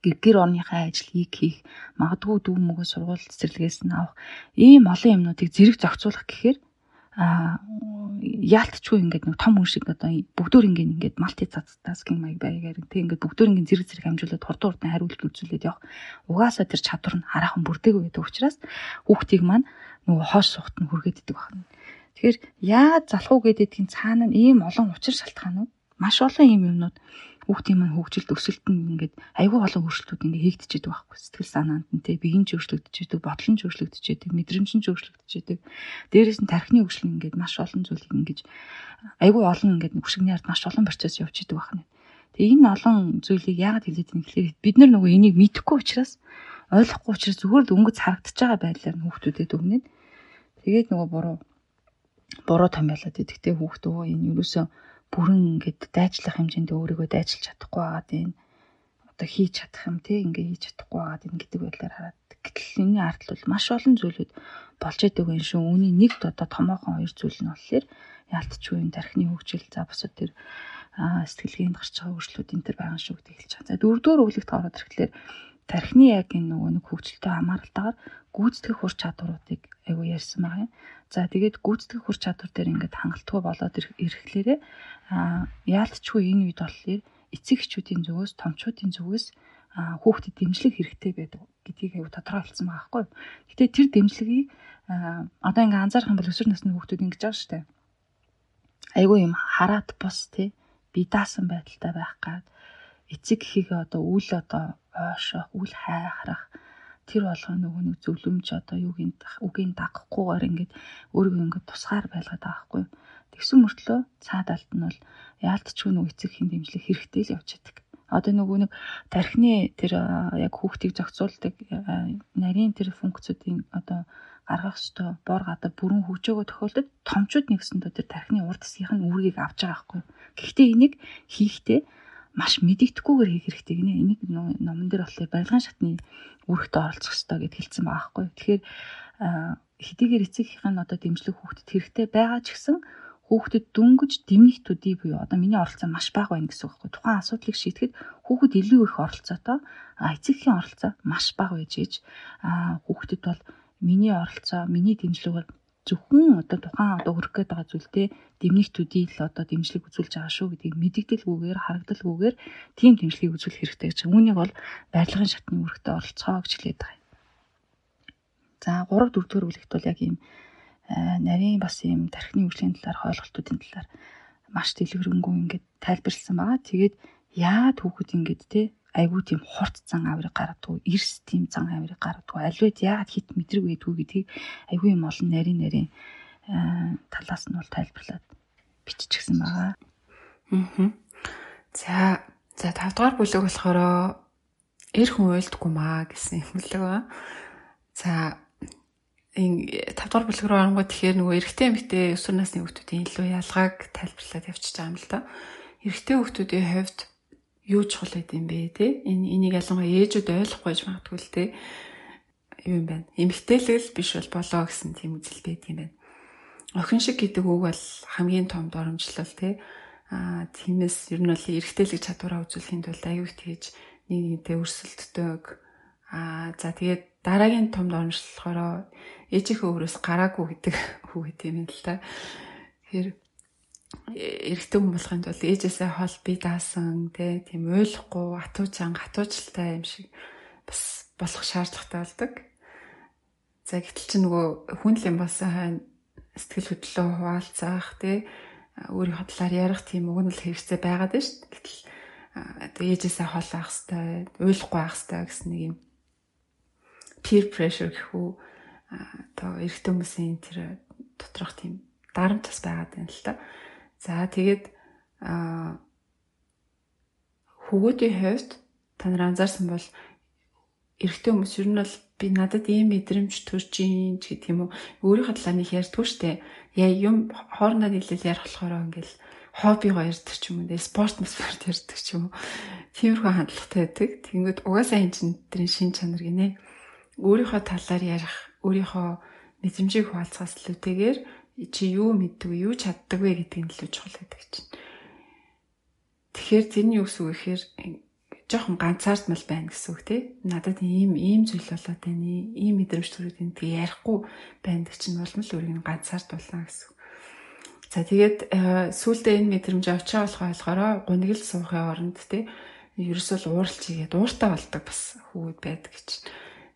Гэр орныхаа ажлыг хийх. Магадгүй дүү мөгөө сургууль цэцэрлэгээс нь авах. Ийм олон юмнуудыг зэрэг зохицуулах гэхээр а яалтчгүй ингээд нэг том хүн шиг одоо бүгдөө ингээд малти цацтаскинг маяг байгаар тэг ингээд бүгдөө ингээд зэрэг зэрэг хамжуулаад хурдан хурдан хариулт үзүүлээд явах угаасаа тэр чадвар нь хараахан бүрдээгүй байдаг учраас хүүхдийг маань нөгөө хоош сухт нь хүргээд идэг байна. Тэгэхээр яагаад залхуу гэдэгтийн цаана нь ийм олон учир шалтгаанууд маш олон ийм юмнууд хүүхдийн маань хөгжилд өсөлт нь ингээд айгүй олон өөрчлөлтүүд ингээд хийгдчихэд байхгүй. Сэтгэл санаанд нь те биеийн ч өөрчлөгдөж идэг бодлон ч өөрчлөгдөж идэг мэдрэмж нь ч өөрчлөгдөж идэг дээрээс нь тархины хөгжил ингээд маш олон зүйлийг ингээд айгүй олон ингээд хөшигний ард маш олон процесс явж идэг байна. Тэгээ энэ олон зүйлийг яагаад хэлээд байна гэхээр бид нар нөгөө энийг мэдэхгүй учраас ойлгохгүй учраас зүгээр л өнгөц харагдаж байгаа байдлаар хүүхдүүдэд өгнөд тэгээд нөгөө буруу буруу томьёолоод идэх те хүүхдөө энэ юусоо бүрэн ингээд дайчлах хэмжээнд өөрийгөө дайчилж чадахгүй байгаад энэ одоо хийж чадах юм те ингээ хийж чадахгүй байгаад энэ гэдэг байдлаар хараад гэтэл энэ ард бол маш олон зүйлүүд болж идэг юм шүү. Үүний нэгд одоо томоохон хоёр зүйл нь болохоор яалтчгүй энэ тархины хөгжил за босод тэр сэтгэлгээнд гарч байгаа өөрчлөлт энэ төр байгаа шүү гэдэг хэлж байгаа. За дөрөвдүгээр өглөгт ороод ирэхлээр тархины яг энэ нөгөө нэг хөгжилтэй хамааралтайгаар гүйцэтгэх ур чадваруудыг айгу ярьсан байгаа юм. За тэгээд гүйцэтгэх ур чадвар дээр ингээд хангалтгүй болоод ирэхлээрээ яалтчгүй энэ үед болохоор эцэг эхчүүдийн зүгээс томчуудын зүгээс хүүхдэд дэмжлэг хэрэгтэй байдаг гэдгийг аюу тодорхойлсон байгаа байхгүй. Гэтэ тэр дэмжлэгийг одоо ингээ анзаарах юм бол өсвөр насны хүүхдүүд ингэж байгаа шүү дээ. Айгүй юм хараад бус тий би даасан байдалтай байх гад эцэг эхийгээ одоо үл одоо ойшох, үл хайхрах тэр болгоо нөгөө нэг зөвлөмж одоо юу гин үгийн дагахгүйгээр ингээд өөрийгөө ингээд тусгаар байлгаад байгаа байхгүй. Тэгсэн мөртлөө цаад алт нь бол яалтчгүй нөгөө эцэг хин дэмжлэг хэрэгтэй л явж чаддаг. Одоо нөгөө нэг тархины тэр яг хүүхдийг зохицуулдаг нарийн тэр функцүүдийн одоо гаргах ёстой бор гадаа бүрэн хөгжөөгөө тохиолдолд томчууд нэгсэндээ тэр тархины урд хэсгийнх нь үүргийг авч байгаа байхгүй. Гэхдээ энийг хийхдээ маш мэдэгдэхгүйгээр хийх хэрэгтэй гинэ. Энийг номон дээр болохоор барилгын шатны үүрэгтээ оролцох хэрэгтэй гэд хэлсэн байгаа байхгүй. Тэгэхээр хэдийгээр эцэгийнх нь одоо дэмжлэг хүүхдэд хэрэгтэй байгаа ч гэсэн хүүхдэд дүнгиж дэмнэх төдий буюу одоо миний оролцоо маш бага байна гэсэн үг байхгүй. Тухайн асуудлыг шийдэхэд хүүхэд илүү их оролцоотой эцэгхийн оролцоо маш бага байж ээж хүүхдэд бол миний оролцоо, миний дэмжлэг бол зөвхөн одоо тухайн одоо хүрэх гээд байгаа зүйлтэй дэмнэх төдий л одоо дэмжлэг үзүүлж байгаа шүү гэдгийг мэдэгдэлгүйгээр харагдалгүйгээр тийм дэмжлэгийг үзүүлэх хэрэгтэй гэж. Үүнийг бол барилгын шатны үүрэгтээ оролцоо гэж хэлээд байгаа юм. За 3 4 дугаар бүлэгт бол яг ийм нарийн бас ийм тархины хөгжлийн талаар ойлголтуудын талаар маш дэлгэрэнгүй ингээд тайлбарлсан байгаа. Тэгээд яагаад хүүхэд ингээд те айгүй тийм хурц зан авирыг гаргадаг, эрс тийм зан авирыг гаргадаг. Аливаад яагаад хит мэдрэг байдгүй гэдгийг айгүй юм олон нарийн нарийн талаас нь бол тайлбарлаад биччихсэн байгаа. Аа. За за 5 дугаар бүлэг болохоор эр хүн уйлдгүй маа гэсэн юм л байгаа. За энэ 5 дугаар бүлэг рүү оронгоо тэгэхээр нөгөө эрэгтэй эмэгтэй өсвөр насны хүүхдүүдийн илүү ялгааг тайлбарлаад явчихж байгаа юм л да. Эрэгтэй хүүхдүүдийн хувьд юу чухал байд юм бэ те? Энэ энийг ялангуяа ээжүүд ойлгохгүй байж магадгүй л те? Юу юм байна эмгтээлэл биш бол болоо гэсэн тийм үзэл байд юм байна. Охин шиг гэдэг үг бол хамгийн том доромжлол те? А тиймээс ер нь бол эргэтэлэг чадвараа үзүүлэхийн тулд аюул тэгж нэг нэгтэй өрсөлддөг. А за тэгээд дараагийн том доромжлол болохоор ээжийнхээ өөрөөс гараагүй гэдэг үг гэт юм л та. Тэгэхээр эрэгтэй хүн болохын тулд ээжээсээ хол би даасан тийм ойлгохгүй атуучаан хатуучльтай юм шиг бас болох шаардлагатай болдог. За гэтэл чи нөгөө хүн л юм болсон хань сэтгэл хөдлөлөө хуваалцах тий өөрийнхөө талаар ярих тийм өгнөл хэрэгцээ байгаад байна шүү дээ. Гэтэл ээжээсээ хол авах хэвээр ойлгохгүй авах хэвээр гэсэн нэг юм peer pressure гэх үү одоо эрэгтэй хүмүүсийн тэр доторх тийм дарамт бас байгаад байна л та. За тэгээд хөвгүүдийн хувьд та нар анзаарсан бол эрэгтэй хүмүүс ер нь бол би надад ийм мэдрэмж төрж ийн ч гэдэг юм уу? Өөрийнхөө талаар нэг ярьдгүй штэ. Яа юм хоорондоо нийлэл ярих болохоор ингээл хоббигоо ярьдаг ч юм уу спорт спорт ярьдаг ч юм уу. Тиймэрхүү хандлагатай байдаг. Тэгэнгүүт угаасаа энэ чинь тэрийн шин чанар гинэ. Өөрийнхөө талаар ярих өөрийнхөө мэдрэмжийг хуваалцахаас илүүтэйгээр чи юу мэддэг юу чаддаг вэ гэдгийг илүү чухал гэдэг чинь тэгэхээр тэрний гэсэн үг гэхээр жоохон ганцаардмал байна гэсэн үг тий. Надад ийм ийм зүйл болоод байна. Ийм мэдрэмж төрөд энэ тэгээ ярихгүй байна гэж чинь болмол өөрийг нь ганцаард болно гэсэн. За тэгээд э, сүүлдээ энэ мэдрэмж авчаа болох ойлгохоор гунигл суухын оронд тий ерөөсөө ууралч игээд ууртаа болдог бас хүүд байдаг гэж.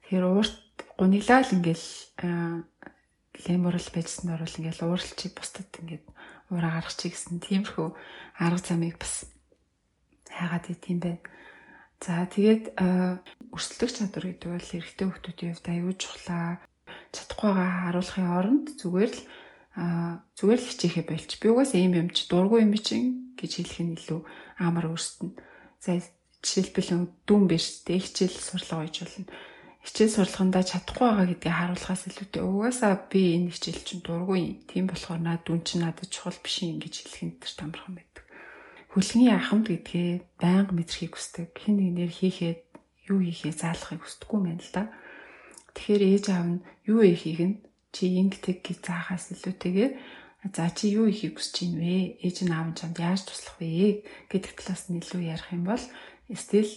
Тэгэхээр уурт гуниглаа л ингээл леморал байжсан орол ингээл ууралчийг бусдад ингээд ураа гаргачих гэсэн тиймэрхүү арга замыг бас хайгаад идэм байх. За тэгээд өрсөлдөх чадвар гэдэг бол эрэгтэй хүмүүсийн хувьд аюул чухлаа. Чадахгүйгаа харуулахын оронд зүгээр л зүгээр л хичээхэ болч. Би угаасаа ийм юм чи дургүй юм чинь гэж хэлэх нь илүү амар өөрсдөн. За жишээлбэл дүүн биш тэ хичээл сурлага гэж болно. Хичээл сурлагандаа чадахгүй байгаа гэдгийг харуулахаас илүүтэй угаасаа би энэ хичээл чинь дургүй. Тийм болохоор наад дүүн чинь надад чухал биш юм гэж хэлэх нь тэр тамархан байдаг хөлгийн ахамд гэдгээ байнга мэдрэхийг хүсдэг. Хэн нэгнээр хийхэд юу хийхээ заалахыг хүсдэггүй байна л да. Тэгэхээр ээж аав нь юу ихийг нь чи ингэдэг гэж заахаас илүүтэйгээр за чи юу ихийг хүсэж байна вэ? Ээж нь аав нь чамд яаж туслах вэ гэдэг талаас нь илүү ярих юм бол стил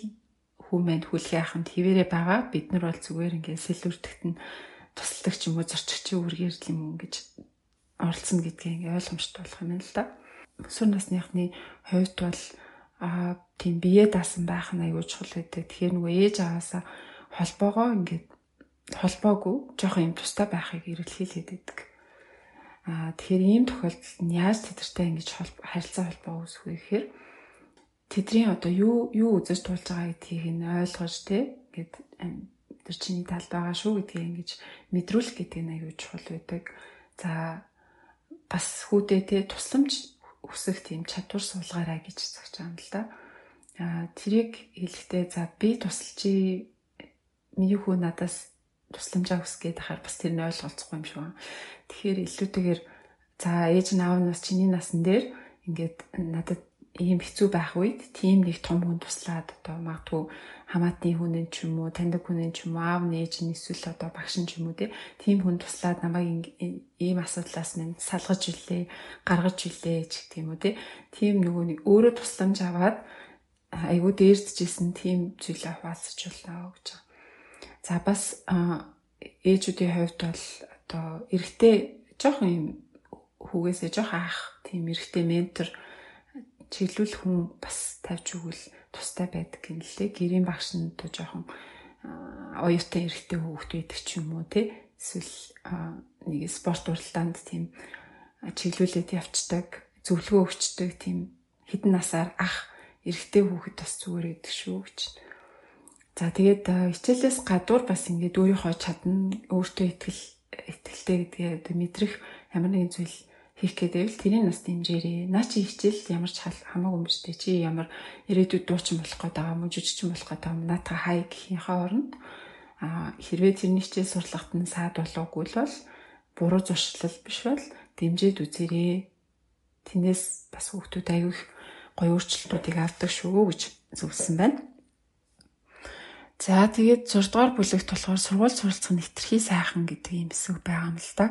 хүмүүнд хүлхий аханд хിവэрэ байгаа. Бид нар бол зүгээр ингээд сэлвэрдэгт нь тусалдаг ч юм уу зорчигчийн үргээр л юм гэж оролцсон гэдгийг ингээд ойлгомжтой болох юм л да өсвөр насныхны хувьд бол а тийм бие даасан байх нь аюул чухал байдаг. Тэгэхээр нөгөө ээж аваасаа холбоогоо ингээд холбоогүй жоохон юм тустай байхыг эргэлхийлээд байдаг. А тэгэхээр ийм тохиолдолд нь яаж тэдэртэй ингэж харилцаа холбоо үүсэх вэ гэхээр тэдний одоо юу юу үзэж туулж байгаа гэдгийг нь ойлгож тэ ингээд тэр чиний талд байгаа шүү гэдгийг ингэж мэдрүүлэх гэдэг нь аюул чухал байдаг. За бас хүүдээ тэ тусламж өсөх тийм чадвар суулгаарай гэж цагч байгаа юм л да. Аа тэрийг хэлэхдээ за би тусалчи миний хүү надаас тусламжаа хүсгээд хахаар бас тэр нь ойлголцохгүй юм шиг байна. Тэгэхээр илүүтэйгээр за ээж нь аав нас чиний насан дээр ингээд надад ийм хэцүү байх үед тийм нэг том хүн туслаад одоо магадгүй хамаатны хүнэн ч юм уу таньдаг хүнэн ч юм уу аав нээж нь эсвэл одоо багш нь ч юм уу тийм хүн туслаад намайг ийм асуудлаас минь салгаж илээ гаргаж илээ ч гэх юм уу тийм нөгөө нэг өөрөө тусламж аваад айгуу дээрдчихсэн тийм зүйлээ хуваалцаж болно гэж байна. За бас ээжүүдийн хувьд бол одоо эрэгтэй жоохон юм хүүгээсээ жоохон ах тийм эрэгтэй ментор чиглүүл хүн бас тавьж өгвөл тустай байдаг юм лээ. Гэрийн багш нь доо жоохон оюутан эрэгтэй хүүхэд байдаг ч юм уу тий. Эсвэл нэг спорт уралдаанд тийм чиглүүлээд явцдаг, зөвлөгөө өгчдөг тийм хідэн насаар ах эрэгтэй хүүхэд бас зүгээр байдаг шүү гэж. За тэгээд хичээлээс гадуур бас ингээд өөрийнхөө чадна, өөртөө итгэл итгэлтэй гэдгээ мэдрэх ямар нэгэн зүйл хийх гэдэг л тэрийн нас дэмжээрээ. Наа чи хичээл ямар ч хамаагүй юм дээ. Чи ямар ирээдүйд дуучин болох гээд байгаа юм уу, жүжигчин болох гээд байгаа юм наатаа хай гэхийнхээ оронд а хэрвээ тэрний хичээл сурлагт нь саад болоогүй л бол буруу зуршлал биш бол дэмжиж үзээрэй. Тинээс бас хүүхдүүд аягүй гоё өөрчлөлтүүдийг авдаг шүү гэж зөвлөсөн байна. За тэгээд 6 дугаар бүлэгт болохоор сургууль суралцах нь хэтэрхий сайхан гэдэг юм хэсэг байгаа юм л да.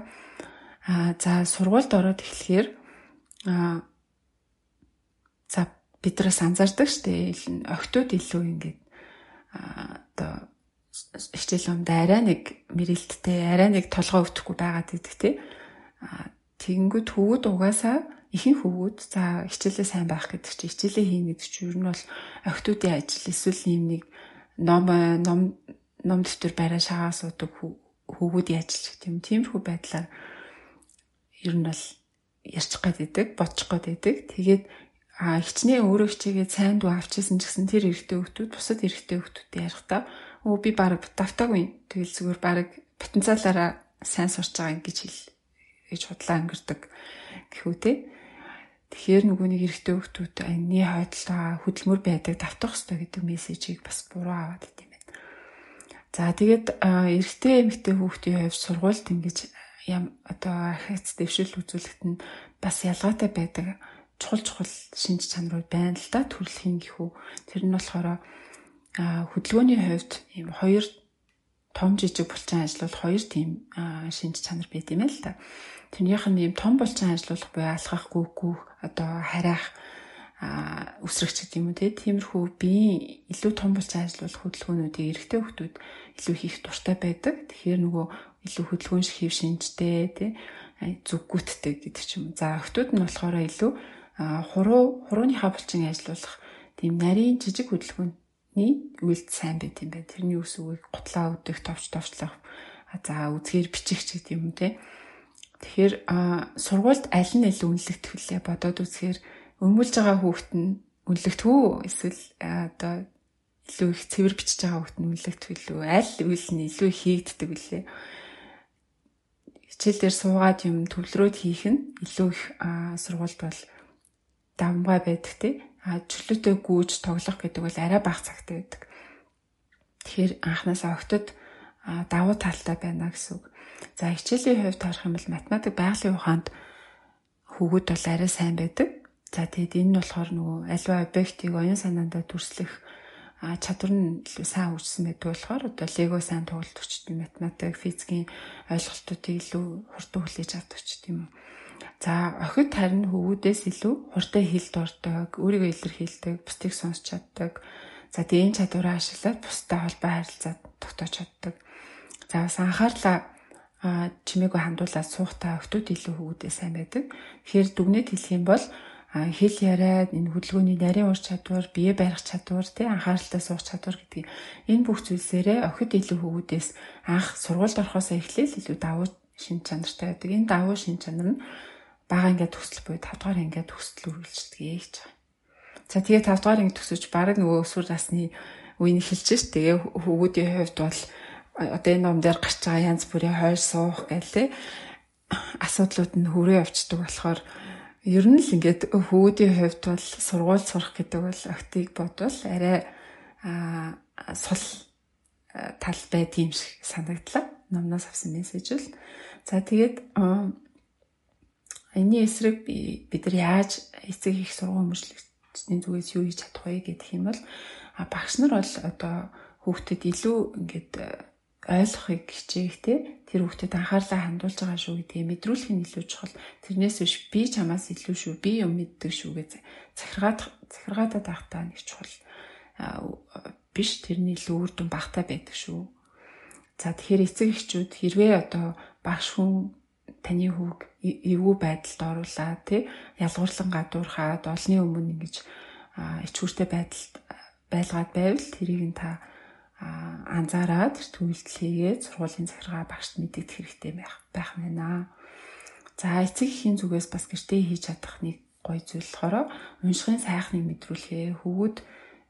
Аа за сургуульд ороод эхлэхээр аа за биднээс анзаардаг штэ охтууд илүү ингээд одоо хичээл юмд арай нэг мэрэлттэй арай нэг толгой өвдөхгүй байгаад идэх тий. Тэгэнгүүт хөвгүүд угаасаа ихэнх хөвгүүд за хичээлээ сайн байх гэдэг чинь хичээлээ хийнэ гэдэг чинь ер нь бол охтуудын ажил эсвэл ийм нэг ном ном ном дэвтэр барай шагаа суудаг хөвгүүдийн ажил гэх юм. Тиймэрхүү байдлаар ер нь бол ярьчих гад идэг, бодчих гад идэг. Тэгээд а хичнээн өөрөө хичээгээд сайн дуу авчихсан ч гэсэн тэр эрэгтэй хүмүүс бусад эрэгтэй хүмүүстэй ярихдаа өө би баг давтаагүй. Тэгэл зүгээр баг потенциалаараа сайн сурч байгаа гэж хэл гэж худлаа өнгөрдөг гэхүү те. Тэгэхээр нөгөө нэг эрэгтэй хүмүүс анны хойдолтой хөдөлмөр байдаг давтах хэрэгтэй гэдэг мессежийг бас буруу аваад идэв юм байна. За тэгээд эрэгтэй эмэгтэй хүмүүсийн хувьд сургуульд ингэж ям одоо архиц дэвшил үзүүлэхэд нь бас ялгаатай байдаг чухал чухал шинж чанарууд байна л да төрөлхийн гэхүү. Тэр нь болохоор хөдөлгөөний хувьд ийм хоёр том жижиг булчин ажиллавал хоёр тийм шинж чанар байт юм л да. Тэрнийх нь ийм том булчин ажиллах буюу алхах, гүйгүүх, одоо харайх өсрөгч гэдэг юм уу тиймэрхүү биеийн илүү том булчин ажиллах хөдөлгөөнүүдийг эрэгтэй хүмүүс илүү хийх дуртай байдаг. Тэгэхээр нөгөө илүү хөдөлгөөн шиг хийв шинжтэй тий зүггүйттэй гэдэг ч юм. За охтууд нь болохоор илүү хуруу хурууныхаа булчин ажиллах тийм нарийн жижиг хөдөлгөөний үйлд сайн байт юм байна. Тэрний ус үгийг гутлаа өдөх, товч товчлох, за үзгээр бичих ч гэдэг юм те. Тэгэхээр сургуульд аль нь илүү үнэлэгдэх вүлээ бодоод үзэхээр өмүүлж байгаа хүүхэд нь үнэлэгдэх үү эсвэл одоо илүү их цэвэр бичиж байгаа хүүхэд нь үнэлэгдэх вүлээ аль үйл нь илүү хийгддэг вүлээ хичээл дээр суугаад юм төвлөрөөд хийх нь илүү их сургуульд бол давмгай байдаг тий. А чөлөөтэй гүйж тоглох гэдэг бол арай бага цагтай байдаг. Тэгэхээр анханасаа огтод давуу талтай байна гэсэн үг. За хичээлийн хувьд харах юм бол математик байгалийн ухаанд хүүгүүд бол арай сайн байдаг. За тэгэд энэ нь болохоор нөгөө альва объектыг оюун санаандаа дүрслэх чадвар нь илүү сайн үүссэн байдаг болохоор одоо лего сайн тоглолт өчт математик, физикийн ойлголтуудыг илүү хурдан хүлээж авдаг ч тийм үү. За охид харин хөвгүүдээс илүү хурдан хэл дурдаг, өөрийгөө илэрхийлдэг, бусдыг сонсч чаддаг. За тэгээ энэ чадвараа ашиглаад бусдад холбоо харилцаад тогтоож чаддаг. За бас анхаарлаа чимээгүй хандуулаад суухтаа охтууд илүү хөвгүүдээ сайн байдаг. Тэгэхээр дүгнэж хэлэх юм бол хэл яриад энэ хөдөлгөөний нарийн ур чадвар, бие барих чадвар, тий анхааралтай суух чадвар гэдгийг энэ бүх зүйлсээрээ охид илүү хөвгүүдээс анх сургуульд орохоосоо эхлээл илүү давуу шин чанартай байдаг. Энэ давуу шин чанар нь бага ингээд төсөл буюу 5 дугаар ингээд төсөл үргэлжлэдэг гэж байгаа. За тэгээ 5 дугаар ингээд төсөж баг нөгөө өсвөр насны үеийг хэлж ш. Тэгээ хөвгүүдийн хувьд бол одоо энэ ном дээр гарч байгаа янз бүрийн хойр суух гэлээ асуудлууд нь хүрээ явцдаг болохоор ер нь л ингээд хөвгүүдийн хувьд бол сургууль сурах гэдэг бол октыг бодвол арай сул тал байд юм шиг санагдлаа. Номноос авсан мессеж л. За тэгээд Энийн эсрэг бид нар яаж эцэг их сургууль өмчлөгчдийн зүгээс юу хийж чадах вэ гэдэг юм бол багш нар бол одоо хүүхдэд илүү ингээд ойлгохыг хичээх те тэр хүүхдэд анхаарлаа хандуулж байгаа шүү гэдгийг мэдрүүлэх нь илүү чухал. Тэрнээс биш би чамаас илүү шүү, би юм мэддэг шүү гэж захиргаад захиргаадаа тахтаа нэг чухал биш тэрний илүү үр дүн багтаа байдаг шүү. За тэгэхээр эцэг эхчүүд хэрвээ одоо багш хүн таны хүүг эвгүй байдалд оруулаад тий ялгуурлан гадуурхаад олны өмнө ингэж ичгүүртэй байдалд байлгаад байвал тэрийг нь та анзаараад төвлөлт хийгээд сургуулийн захиргаа багшд мэдэгдэх хэрэгтэй байх байх байна. За эцэг эхийн зүгээс бас гэртээ хийж чадах нэг гоё зүйл болохоор уншихын сайхныг мэдрүүлэхээ хөвгүүд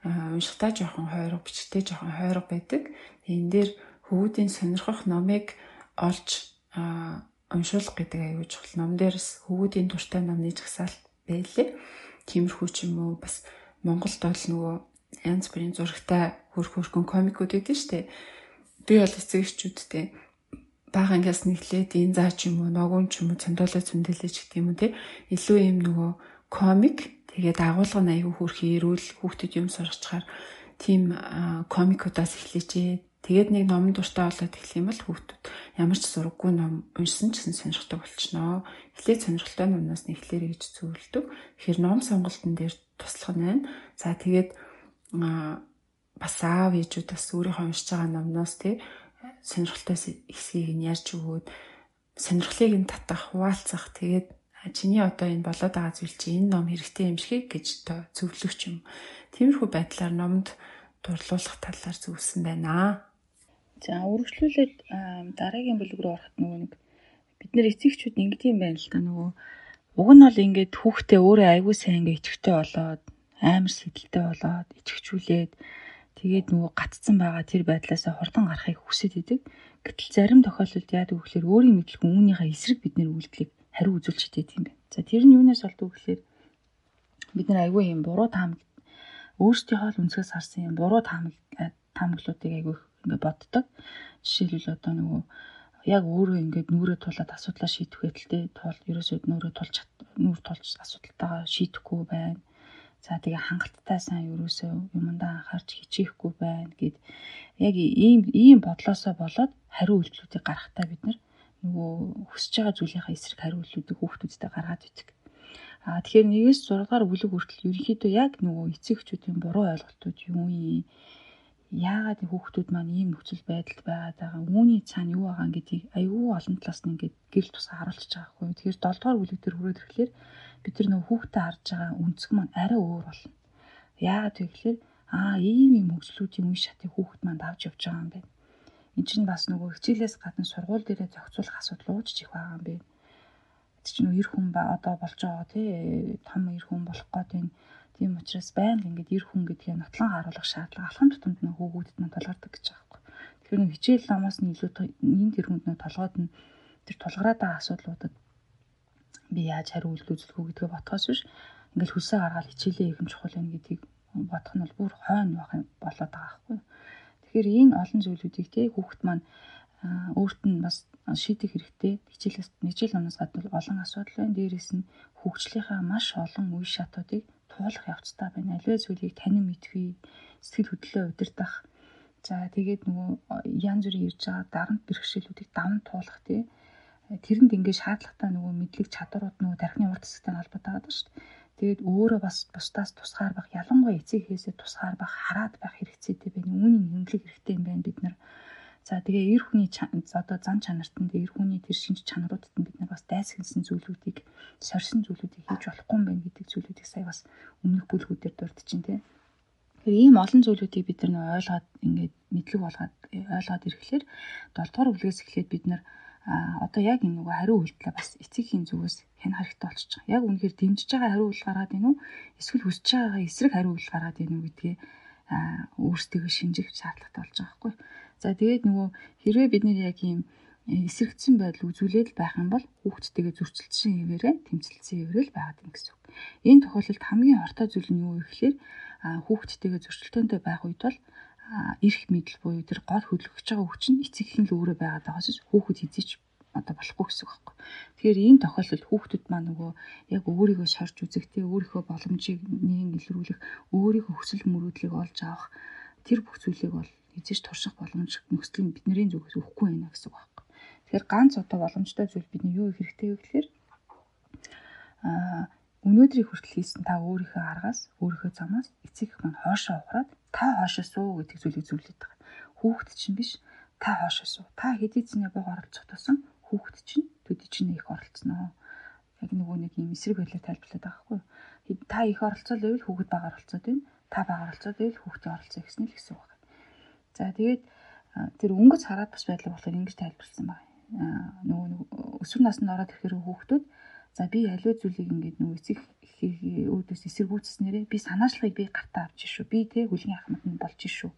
уншихтаа жоохон хойрог бичгтээ жоохон хойрог байдаг. Энэ дээр хөвгүүдийн сонирхох номыг олж уншуулах гэдэг аюул чухал. Ном дээрс хөвгүүдийн дуртай номны жагсаалт байлээ. Тиймэрхүү ч юм уу бас Монголд бол нөгөө янз бүрийн зурагтай хөрх хөрхөн комикууд өгдөн штэ. Би бол эцэг эхчүүдтэй бага ангиас нэглээд энэ заа ч юм уу, ногоон ч юм уу, цандуулаа цөндөлөөч гэдэг юм уу те. Илүү юм нөгөө комик тэгээд агуулга нь аюу хөрхи ирүүл хүүхдэд юм сургачаар тийм комикудаас эхлэжээ Тэгээд нэг ном дуртай болоод эхлэх юм бол хүүхдүүд ямар ч зураггүй ном уншсан ч гэсэн сонирхдаг болчихноо. Эхлээд сонирхолтой номноос нь эхлэрэй гэж зөвлөдөг. Тэгэхээр ном сонголтын дээр туслах нь байна. За тэгээд бас аав ээжүүд бас өөрийнхөө уншиж байгаа номноос тий сонирхолтой хэсгийг нь ярьж өгөөд сонирхлыг нь татах, хуваалцах тэгээд чиний одоо энэ болоод байгаа зүйл чи энэ ном хэрэгтэй юм шиг гэж одоо зөвлөх юм. Тиймэрхүү байдлаар номд дурлуулах талаар зөвлөсөн байна. За үргэлжлүүлээд дараагийн бүлэг рүү ороход нөгөө нэг бид нэр эцэгчүүд ингэдэг юм байна л да нөгөө уг нь бол ингээд хүүхдээ өөрөө аягүй сайн ингээд итгэвтэй болоод амар сэтэлтэй болоод ичгчүүлээд тэгээд нөгөө гатцсан байгаа тэр байдлаасаа хурдан гарахыг хүсэж идэг. Гэтэл зарим тохиолдолд яадаг вэ гэхээр өөрийн мэдлэг үүнийхээ эсрэг бид нэр үйлдэлийг хариу үзүүлж идэв юм байна. За тэр нь юунаас болдог вэ гэхээр бид нар аягүй юм буруу таамаг өөрсдийнхөө л үнсгээс харсан юм буруу таамаг таамаглуудыг аягүй ингээд боддог. Жишээлбэл одоо нөгөө яг өөрөө ингээд нүрээ тулаад асуудлаа шийдэх байталтай тул ерөөсөө нүрээ тулж нүр тулж асуудалтайгаа шийдэхгүй байна. За тэгээ хангалттай сайн ерөөсөө юмдаа анхаарч хичээхгүй байна гэд яг ийм ийм бодлоосоо болоод хариу үйлдэлүүдийг гаргахтаа бид нөгөө хүсэж байгаа зүйлийнхаа эсрэг хариу үйлдэлүүдийг хүүхдүүдэд гаргаад идэг. Аа тэгэхээр 1-ээс 6 дугаар бүлэг хүртэл ерөнхийдөө яг нөгөө эцэг эхчүүдийн буруу ойлголтууд юм уу яагаад хүүхдүүд маань ийм нөхцөл байдалд байгаад байгаа үүний цаана юу байгаа гэдгийг аюу олон талаас нь ингээд гэрэл тусаа харуулж байгаа хгүй. Тэгэхээр 7 дугаар бүлэг дээр хүрээд ирэхлээр бид нар нөгөө хүүхдэд харж байгаа өнцөг маань арай өөр болно. Яагаад вэ гэхээр аа ийм юм хөгжлүүдийн үе шатыг хүүхд маань давж явж байгаа юм байна. Энд чинь бас нөгөө хичээлээс гадна сургууль дээрээ зохицуулах асуудал ууж чих байгаа юм байна. Тэг чинь эр хүн ба одоо болж байгаа тий том эр хүн болох гээд байна Тийм учраас байнга ингээд эр хүн гэдгийг нотлон харуулах шаардлага алхам тутамд нь хүүгүүдэд маань толгордог гэж байгаа байхгүй. Тэгэхээр хичээл намаас нь илүү энэ тэр хүнд нь толгойд нь тэр тулгараад байгаа асуудлуудад би яаж хариу үйлдэл үзүүлэх үү гэдгээ ботхоос биш ингээд хөлсөө гаргаад хичээлээ их юм чухал байна гэдгийг бодох нь бол бүр хойно байх юм болоод байгаа байхгүй. Тэгэхээр энэ олон зүйлүүдийг тий хүүхэд маань өөрт нь бас шийдэх хэрэгтэй. Хичээлээс хичээл номоос гадна олон асуудал байна. Дээрээс нь хөгжлийнхаа маш олон үе шатуудыг туулах явцтай байна. Аливаа зүйлийг танин мэдхүй, сэтгэл хөдлөлөө удирдах. За тэгээд нөгөө янз бүрийн ирж байгаа дарамт бэрхшээлүүдийг даван туулах тий. Тэрэнд ингээд шаардлагатай нөгөө мэдлэг чадварууд нөгөө тархины урд хэсэгтэй холбоотой байгаа шүү дээ. Тэгээд өөрөө бас бусдаас тусгаар байх, ялангуяа эцэг эхээсээ тусгаар байх, хараад байх хэрэгцээтэй байна. Үүний хөндлөг хэрэгтэй юм байна бид нар. За тэгээ эр хүний одоо зан чанарт нь эр хүний тэр шинж чанаруудад нь бид нар бас дайсагнсан зүйлүүдийг сорьсон зүйлүүдийг хийж болохгүй юм байна гэдэг зүйлүүдийг сая бас өмнөх бүлгүүдээр дурдчихин тий. Тэгэхээр ийм олон зүйлүүдийг бид нар ойлгоод ингээд мэдлэг болгоод ойлгоод ирэхлээр 7 дугаар бүлгээс эхлээд бид нар одоо яг энэ нөгөө хариу үйлдэлээ бас эцэгхийн зүгээс хэрэгтэй болчихж байгаа. Яг үнэхээр дэмжиж байгаа хариу үйлдэл гаргаад ийн үү? Эсвэл хүсэж байгаа эсрэг хариу үйлдэл гаргаад ийн үү гэдгийг өөрсдөө шинжих шаардлагатай болж байгаа байхгүй. За тэгээд нөгөө хэрвээ бид нэр яг ийм эсрэгдсэн байдал үзүүлээд байх юм бол хүүхдтэйгээ зөрчилдсөн хэвээрээ тэмцэлсэн хэвээрээ л байгаад юм гэсэн үг. Энэ тохиолдолд хамгийн хортой зүйл нь юу вэ гэхээр хүүхдтэйгээ зөрчилтөөнтэй байх үед бол эрх мэдэл буюу тэр гол хөдөлгөж байгаа хүч нь эцэг л өөрөө байгаад байгаас хүүхэд хизээч одоо болохгүй гэсэн үг байхгүй. Тэгэхээр энэ тохиолдолд хүүхдүүд маань нөгөө яг өөрийгөө шарж үзэх, тэ өөрийнхөө боломжийг нэм илрүүлэх, өөрийнхөө хүсэл мөрөөдлийг олж авах тэр бүх зүйлийг бол эзэж турших боломж нөхцөл нь бидний зүгээс өгөхгүй байна гэсэн үг байхгүй. Тэгэхээр ганц одоо боломжтой зүйл бидний юу хэрэгтэй вэ гэхээр аа өнөөдрийг хүртэл хийсэн та өөрийнхөө аргаас, өөрийнхөө замаас эцэг их маань хоошоо ухраад та хоошоо суу гэдэг зүйлийг зөвлөд байгаа. Хүүхэд чинь биш та хоошоо суу. Та хэдий зэний бог оролцох тусам хүүхэд чинь төдий чинь их оролцсноо. Яг нөгөө нэг юм эсрэг байдлаар тайлбарлаад байгаа хгүй. Та их оролцоод байвал хүүхэд бага оролцоод байна. Та бага оролцоод байвал хүүхдээ оролцоо гэсэн л гэсэн үг байна. За тэгээд тэр өнгөц хараад бас байдлаа болохоор ингэж тайлбарласан байна. Нөгөө өсвөр наснд ороод ирэхээр хүүхдүүд за би аливаа зүйлийг ингээд нөгөө эцэг өөдөөс эсэргүүцснээрээ би санаачлагыг би гартаа авч шүү. Би тэг хүлгийн ахмад нь болж шүү.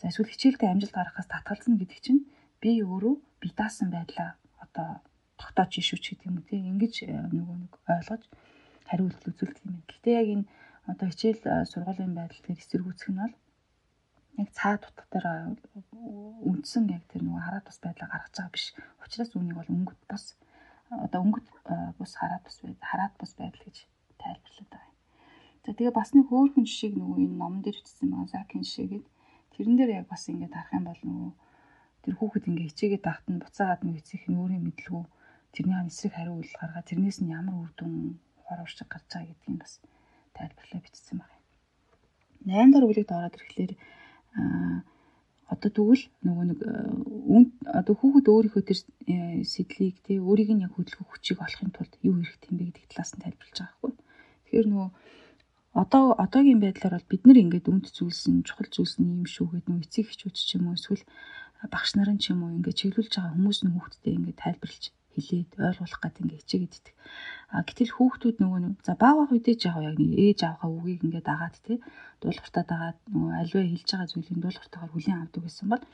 За эсвэл хичээлдээ амжилт гаргахаас татгалзна гэдэг чинь би өөрөө би даасан байдлаа одоо тогтоож ишүү ч гэдэг юм уу тийм ингэж э, нөгөө нэг ойлгож хариу үйлдэл үзүүлдэг юм. Гэхдээ яг энэ одоо хичээл э, сургуулийн байдал дээр эсэргүүцэх нь бол яг цаад утга дээр э, үндсэн яг тэр нөгөө хараад бас байдлаа гаргаж байгаа биш. Учираас үүнийг бол өнгөт бас одоо өнгөт бус хараад бас байд хараад бас байдал гэж тайлбарлаад байгаа юм. За тэгээ бас нэг хөөрхөн жишээг нөгөө энэ номон дээр бичсэн Закин жишээгээд тэрэн дээр яг бас ингээд харах юм бол нөгөө тэр хүүхэд ингээ хичээгээд тахт нь буцаагаад нэг эцэг нь өөрийн мэдлгүй тэрний эсрэг хариу үйлдэл гаргаад тэрнээс нь ямар үр дүн ухаар уршиг гарч байгаа гэдгийг бас тайлбарлаа бичсэн байна. 8 дахь бүлэгт ороод ирэхлээр одоо тэгвэл нөгөө нэг одоо хүүхэд өөрийнхөө тэр сэтлийг тий өөрийг нь яг хөдөлгөх хүчийг олохын тулд юу хэрэгтэй юм бэ гэдэг талаас нь тайлбарлаж байгаа хгүй. Тэгэхээр нөгөө одоо одоогийн байдлаар бол бид нар ингээд үнд зүйлсэн чухал зүйлсэн юм шүү гэдэг нөгөө эцэг эхчүүд ч юм уу эсвэл багш нарын ч юм уу ингээд чиглүүлж байгаа хүмүүс нь хүүхдэд ингээд тайлбарлаж хэлээд ойлгуулах гэдэг ингээд хичээгээд идэх. А гэтэл хүүхдүүд нөгөө нэг за баа баа үедээ жаав яг нэг ээж авахаа үгийг ингээд дагаад тий дуулууртаа дагаад нөгөө альваа хэлж байгаа зүйлийг дуулууртаагаар хүлээн авдаг гэсэн бол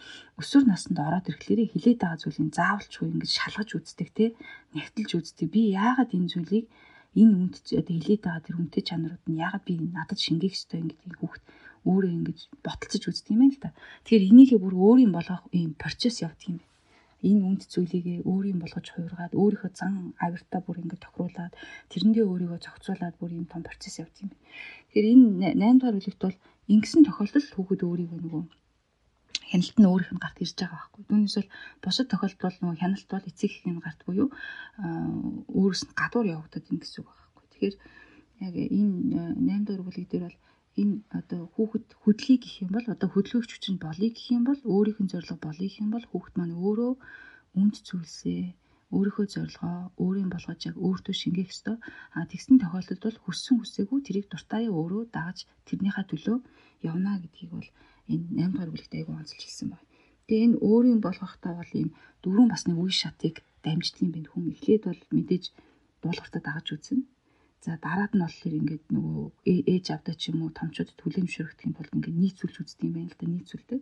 өсвөр наснд ороод ирэхлээрээ хилээд байгаа зүйлийг заавалчгүй ингээд шалгаж үздэг тий нэгтэлж үздэг. Би яагаад энэ зүйлийг энэ үнд одоо хилээд байгаа тэр үнэтэй чанарууд нь яагаад би надад шингээх ёстой юм гэдгийг хүүхд өөрөө ингэж боталцож үздэг юм байна л да. Тэгэхээр энийгээ бүр өөрийн болгох юм процесс явдаг юм байна энэ үнд зүйлийг өөрийн болгож хуургаад өөрийнхөө зан авиртаа бүр ингээд тохируулаад тэрэндээ өөрийгөө зохицуулаад бүр юм том процесс явд юм. Тэгэхээр энэ 8 дугаар бүлэгт бол ингэсэн тохиолдолд хүүхэд өөрийгөө нөгөө хяналт нь өөрийнх нь гарт ирж байгаа байхгүй. Түүнээс бол бусад тохиолдолд бол нөгөө хяналт бол эцэг эхийн гарт буюу өөрөөс нь гадуур явагдаад ин гэсэн үг байхгүй. Тэгэхээр яг энэ 8 дугаар бүлэг дээр бол энэ одоо хүүхэд хөдлөе гэх юм бол одоо хөдөлгөөгч хүчин болъё гэх юм бол өөрийнх нь зорилго болъё гэх юм бол хүүхэд маань өөрөө үнд зүйлсээ өөрийнхөө зорилгоо өөрийн болгож яг өөртөө шингээх ёстой. А тэгсэн тохиолдолд бол хүссэн хүсээгүй тэрийг дуртаяа өөрөө дагаж тэрнийхээ төлөө явна гэдгийг бол энэ 8 дугаар бүлэгт айгүй онцлж хэлсэн байна. Тэгээ энэ өөрийн болгохтаа бол ийм дөрвөн басны үе шатыг дамждаг юм байна хүн. Эхлээд бол мэдээж дуулууртаа дагаж үзнэ. За дараад нь болохоор ингээд нөгөө ээж авдаа ч юм уу томчуудад хүлэмжшөрөгдөх юм бол ингээд нийцүүлж үздэг юм байна л да нийцүүлдэг.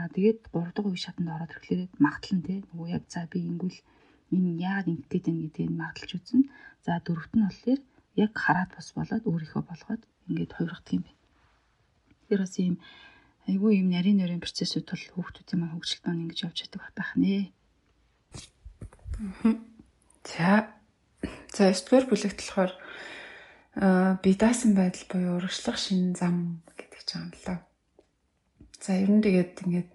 Аа тэгээд 3 дахь үе шатанд ороод ирэхлээр магадлан те нөгөө яг за би ингэвэл энэ яагаад ингэх гээд байна гэдгийг магадлж үзнэ. За дөрөвт нь болохоор яг хараад бас болоод өөрийнхөө болгоод ингээд хувиргадаг юм байна. Тэгэхээр бас ийм айгүй юм нарийн нарийн процессыг бол хүүхдүүдийн маань хөгжилт маань ингэж явж чаддаг байх нэ. За за 9 дугаар бүлэгт болохоор би даасан байдал буюу урагшлах шинэ зам гэдэг ч юм л да. За ер нь тэгээд ингээд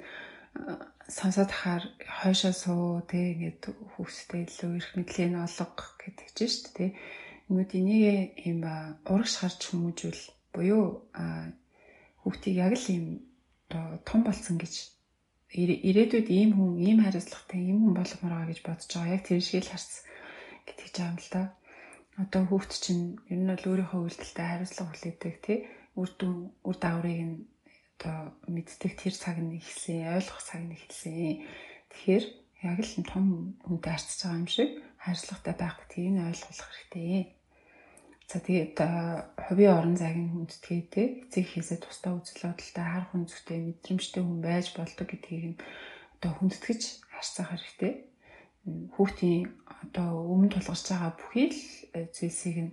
сонсоод ахаар хойшоо суу тэг ингээд хүүхдэд илүү эрх мэдлийн олго гэдэг чинь шүү дээ. Ингээд энийг юм урагш харж хүмүүжүүл буюу хүүхдийг яг л юм оо том болсон гэж ирээдүйд ийм хүн ийм хариуцлагатай ийм хүн болгомоор байгаа гэж бодож байгаа. Яг тэр шиг л харц гэдэг ч юм л да одоо хүүхд чинь ер нь бол өөрийнхөө үйлдэлтэй хариуцлага хүлээдэг тий. Үр дүн үр дагаврыг нь одоо мэддэг тэр цаг нь ихсэн ойлгох цаг нь ихсэн тэгэхээр яг л том хүнтэй харьцаж байгаа юм шиг хариуцлагатай байх гэдгийг нь ойлгох хэрэгтэй. За тэгээд хувийн орон зайг нь хүндэтгээтэй эцэг хийсээ тусдаа үзэл бодолтой харах үнцгтэй мэдрэмжтэй хүн байж болдог гэдгийг нь одоо хүндэтгэж харьцах хэрэгтэй хүүхдийн одоо өмнө тулгарч байгаа бүхий л э, зүйлсийг нь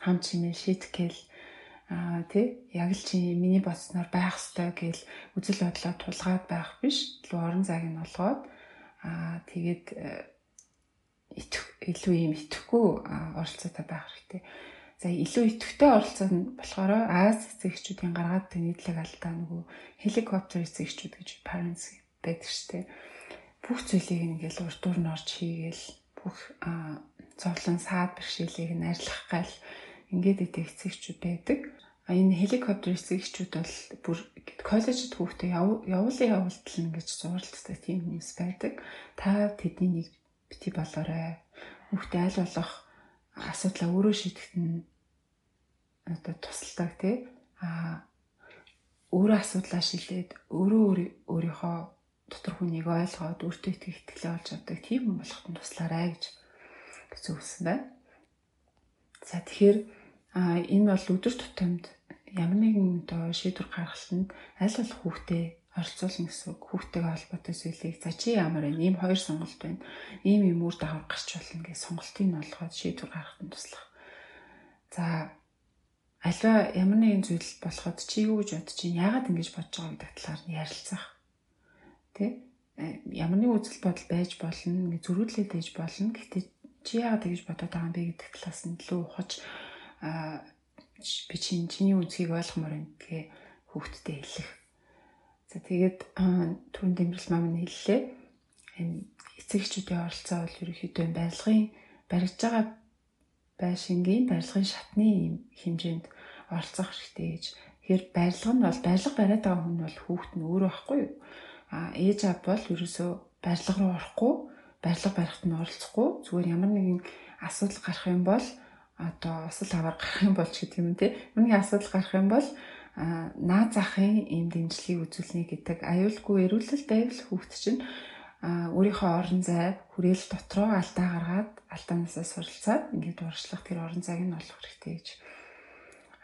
хам чимээ шийтгэл аа тий яг л чи миний бодсноор байх ёстой гэл үзэл бодлоо тулгаад байх биш илүү орон зайг нь олгоод аа тэгээд э, илүү юм итгэхгүй оролцоотой байх хэрэгтэй. За илүү итгэвтэй оролцоо нь болохоор Аз эцэгчүүдийн гаргаад нийтлэг алдаа нөгөө хеликоптер эцэгчүүд гэж parents байдаг штеп бүх зүйлийг ингээл урд дуур нь орж хийгээл бүх зовлон саад бэрхшээлийг нь арилгах гал ингээд идэх эцэгчүүд байдаг. А энэ хеликоптер эцэгчүүд бол бүр коллежид хүүхдээ явуулын явуултал ингэж зурлалтай тийм хүмүүс байдаг. Та тэдний нэг бити болоорой. Хүүхдээ аль болох асуудлаа өөрөө шийдэхэд нь одоо тусалдаг тий. А өөрөө асуудлаа шилээд өөрөө өөрийнхөө дотор хүнийг ойлгоод өөртөө итгэх итгэлээ олж авдаг тийм хүн болоход нь туслаарай гэж өгсөн байна. За тэгэхээр энэ бол өдөр тутамд ямар нэгэн одоо шийдвэр гаргалтанд аль болох хүүхдээ оролцуулна гэсэн үг. Хүүхдтэйгээ холбоотой зүйлийг за чи ямар вэ? Ийм хоёр сонголт байна. Ийм юм үр дагавар гарч болно гэж сонголтыг нь олгоод шийдвэр гаргахад туслах. За альва ямар нэгэн зүйл болоход чи юу гэж бодож чинь яагаад ингэж бодож байгаа гэдэг талаар нь ярилцах Тэ? Ямар нэг үзэл бодол байж болно, зөрүүлээд байж болно. Гэхдээ чи яагаад тэгж бодоод байгаа юм бэ гэдэг талаас нь илүү ухаж аа би чиний үзхийг ойлгомоор байна гэхээ хүүхдтэй хэлэх. За тэгээд түрүүн дэмжил мам нь хэллээ. Энэ эцэгчүүдийн оролцоо бол ерөнхийдөө барилгын баригдж байгаа байшингийн барилгын шатны хэмжээнд оролцох хэрэгтэй гэж Тэгэхээр барилга нь бол барилга бариад байгаа хүн бол хүүхэд нь өөрөө байхгүй юу? Ээж аав бол ерөөсөө барилга руу орохгүй, барилга барихт нь оролцохгүй. Зүгээр ямар нэгэн асуудал гарах юм бол одоо осол аваар гарах юм бол ч гэдэг юм те. Үүний асуудал гарах юм бол наа захын ийм дэмжлэгийг үзүүлнэ гэдэг аюулгүй эрүүлэл байвал хүүхэд чинь өөрийнхөө орон зай хүрээл дотроо алдаа гаргаад алдаанаасаа суралцаад ингээд урагшлах тэр орон зайг нь олох хэрэгтэй гэж.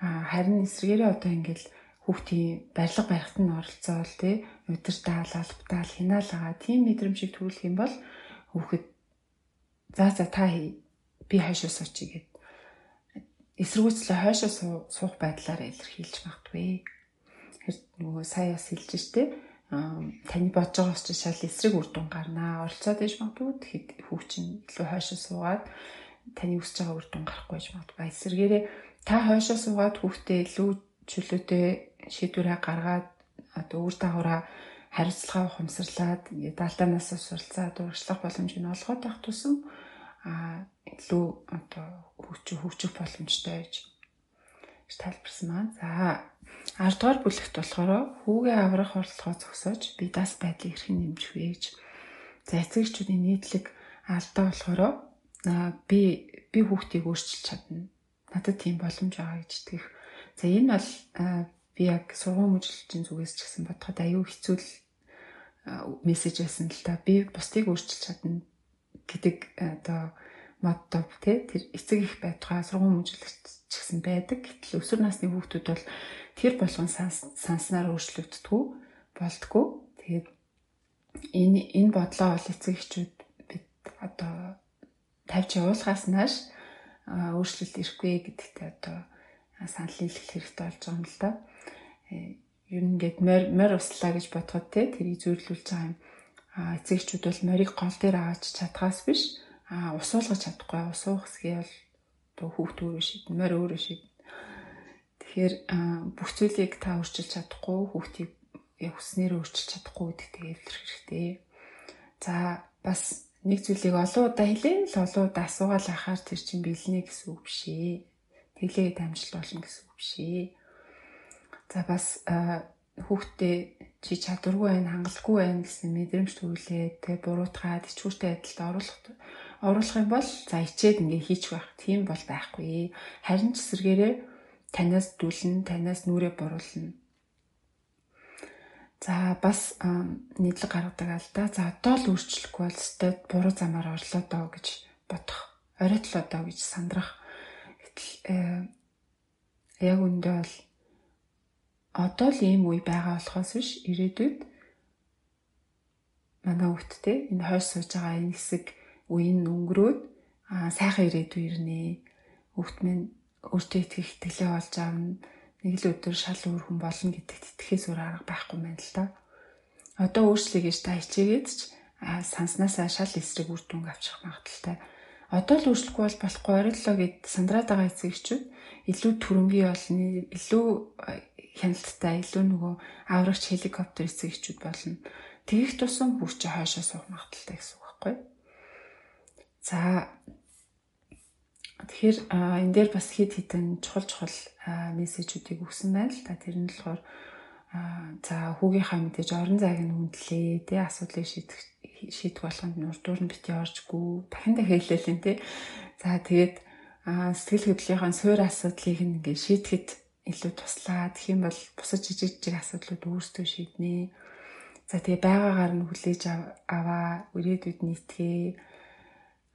Харин эсвэргээрээ одоо ингээд хүүхдийн барилга барихт нь оролцоол тий удирдаал албатаал хинаалгаа тийм мэдрэмжийг төрүүлэх юм бол хүүхэд за за та би хойшоо суучий гэд эсэргүүцлээ хойшоо суух байдлаар илэрхийлж магадгүй. Тэр нөгөө сая бас хэлж штэ таны бодож байгаа учраас шал эсрэг үр дүн гарнаа. Оролцоод иж магадгүй тэгэхэд хүүчин илүү хойшоо суугаад таны үсэж байгаа үр дүн гарахгүй иж магадгүй. Эсрэгээрээ та хойшоо суугаад хүүхдээ илүү чөлөөтэй шийдвэрээ гаргаад одоо үр дагавраа харилцаа ухамсарлаад ингээд даалтаанаас суралцаад урагшлах боломжийг нь олгоод байх тусам а илүү одоо хөгжих хөгжих боломжтой гэж тайлбарсан маань. За 10 дугаар бүлэгт болохоор хүүгээ аврах оролцоо зогсоож би дас байдлыг хэрхэн нэмжих вэ гэж. За эцэгчүүдийн нийтлэг алдаа болохоор би би хүүхдийг өөрчилж чадна. Надад тийм боломж байгаа гэж итгэх. За энэ бол би яг сургууль мөчлөлтийн зүгээс ч гэсэн бодоход аюу хэцүү мессеж байсан л та. Би бусдыг өөрчилж чадна гэдэг одоо мотто тий тэр эцэг их байтугай сургууль мөчлөлт ч гэсэн байдаг. Гэтэл өсвөр насны хүүхдүүд бол тэр болгон санснаар өөрчлөгддгүү болдгоо. Тэгээд энэ энэ бодлоо бол эцэг эхчүүд бид одоо тавьж явуулахаас нааш өөрчлөлт ирэхгүй гэдэгтээ одоо санал нийлэх хэрэгтэй болж байгаа юм л да. Э, ер нь ингээд морь морь услаа гэж бодоход те тэрийг зөөрлүүлж байгаа юм. А эцэг эхчүүд бол морийг гол дээр аваач чадхаас биш а усуулгаж чадахгүй усуух хэсгээ бол одоо хүүхд өөрөө шийднэ морь өөрөө шийднэ Тэгэхээр бүх зүйлийг та өөрчилж чадахгүй хүүхдийг хүснээр өөрчилж чадахгүй гэдэгт илэрх хэрэгтэй. За бас нэг зүйлийг олон удаа хэлэн л олон удаа асуугаал ахаар тэр чинь бэлнэ гэсэн үг биш ээ. Тэглээ дамжил болно гэсэн үг биш ээ. За бас хүүхдээ чи чадваргүй байх, хангалтгүй байх гэсэн мэдрэмж төрүүлээ. Тэгээ буруутгаад ичгүүртэй адилд оруулах оруулах юм бол за ичээд ингээ хийчих байх. Тийм бол байхгүй. Харин ч эсэргээрээ танаас дүлэн, танаас нүрээ буруулна. За бас нийтлэг гаргадаг алдаа. За одоо л өөрчлөхгүй бол өстой буруу замаар орлоо доо гэж бодох. Оройтолоо доо гэж сандрах. Гэтэл э, яг үндэ бол одоо л ийм үе байгаа болохоос биш ирээдүйд манай хүүхдтэй энэ хойш сууж байгаа энэ хэсэг үеийн өнгөрөөд сайхан ирээдүй ирнэ. Хүүхд минь өөртөө итгэх итгэлээ олж аавна. Нэг л өдөр шал өөр хүн болно гэдэгт итгэхээс өөр арга байхгүй мэн л да. Одоо өөрчлөе гэж та хичээгээд ч санснасаа шал эсрэг үр дүнг авчих магадaltaй. Одоо л өөрчлөхгүй бол болохгүй ориллоо гэд сандраад байгаа эцэгчүүд илүү төрөнгийн болно, илүү хяналттай, илүү нөгөө аврагч хеликоптер эцэгчүүд болно. Тэгэх тусам бүр чи хойшоо суух магадaltaй гэсэн үг байхгүй. За Тэгэхээр энэ дээр бас хэд хэдэн чухал чухал мессежүүдийг өгсөн байна л та тэр нь болохоор за хүүгийнхаа мэдээж орон зайг нь хүндлээ тий асуудлыг шийдэх шийдэх болгонд нурдуур нь бити оржгүй дахин дахин хэлээлэн тий за тэгээд сэтгэл хөдлөлийн суур асуудлыг ингээд шийдэхэд илүү туслаа гэх юм бол бусад жижиг жижиг асуудлууд өөрсдөө шийднэ за тэгээ байгаагаар нь хүлээж аваа ирээдүйд нийтгээ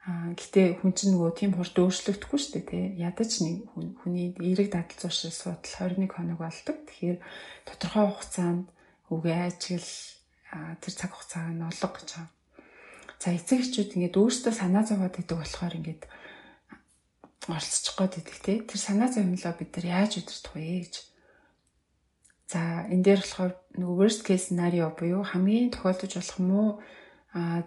Аа гэтээ хүн чинь нөгөө тийм хурд өөрчлөгдөхгүй шүү дээ тий. Ядаж нэг хүн хүний эерэг дадал зуршил судал 21 хоног болдог. Тэгэхээр тодорхой хугацаанд үгээ ажил тэр цаг хугацааг нь олго гэж байгаа. За эцэг эхчүүд ингээд өөрсдөө санаа зовоод идэг болохоор ингээд оролцох гээд идэг тий. Тэр санаа зовнилоо бид нар яаж удирдах вэ гэж. За энэ дээр болохоор нөгөө worst case scenario буюу хамгийн тохиолдож болох муу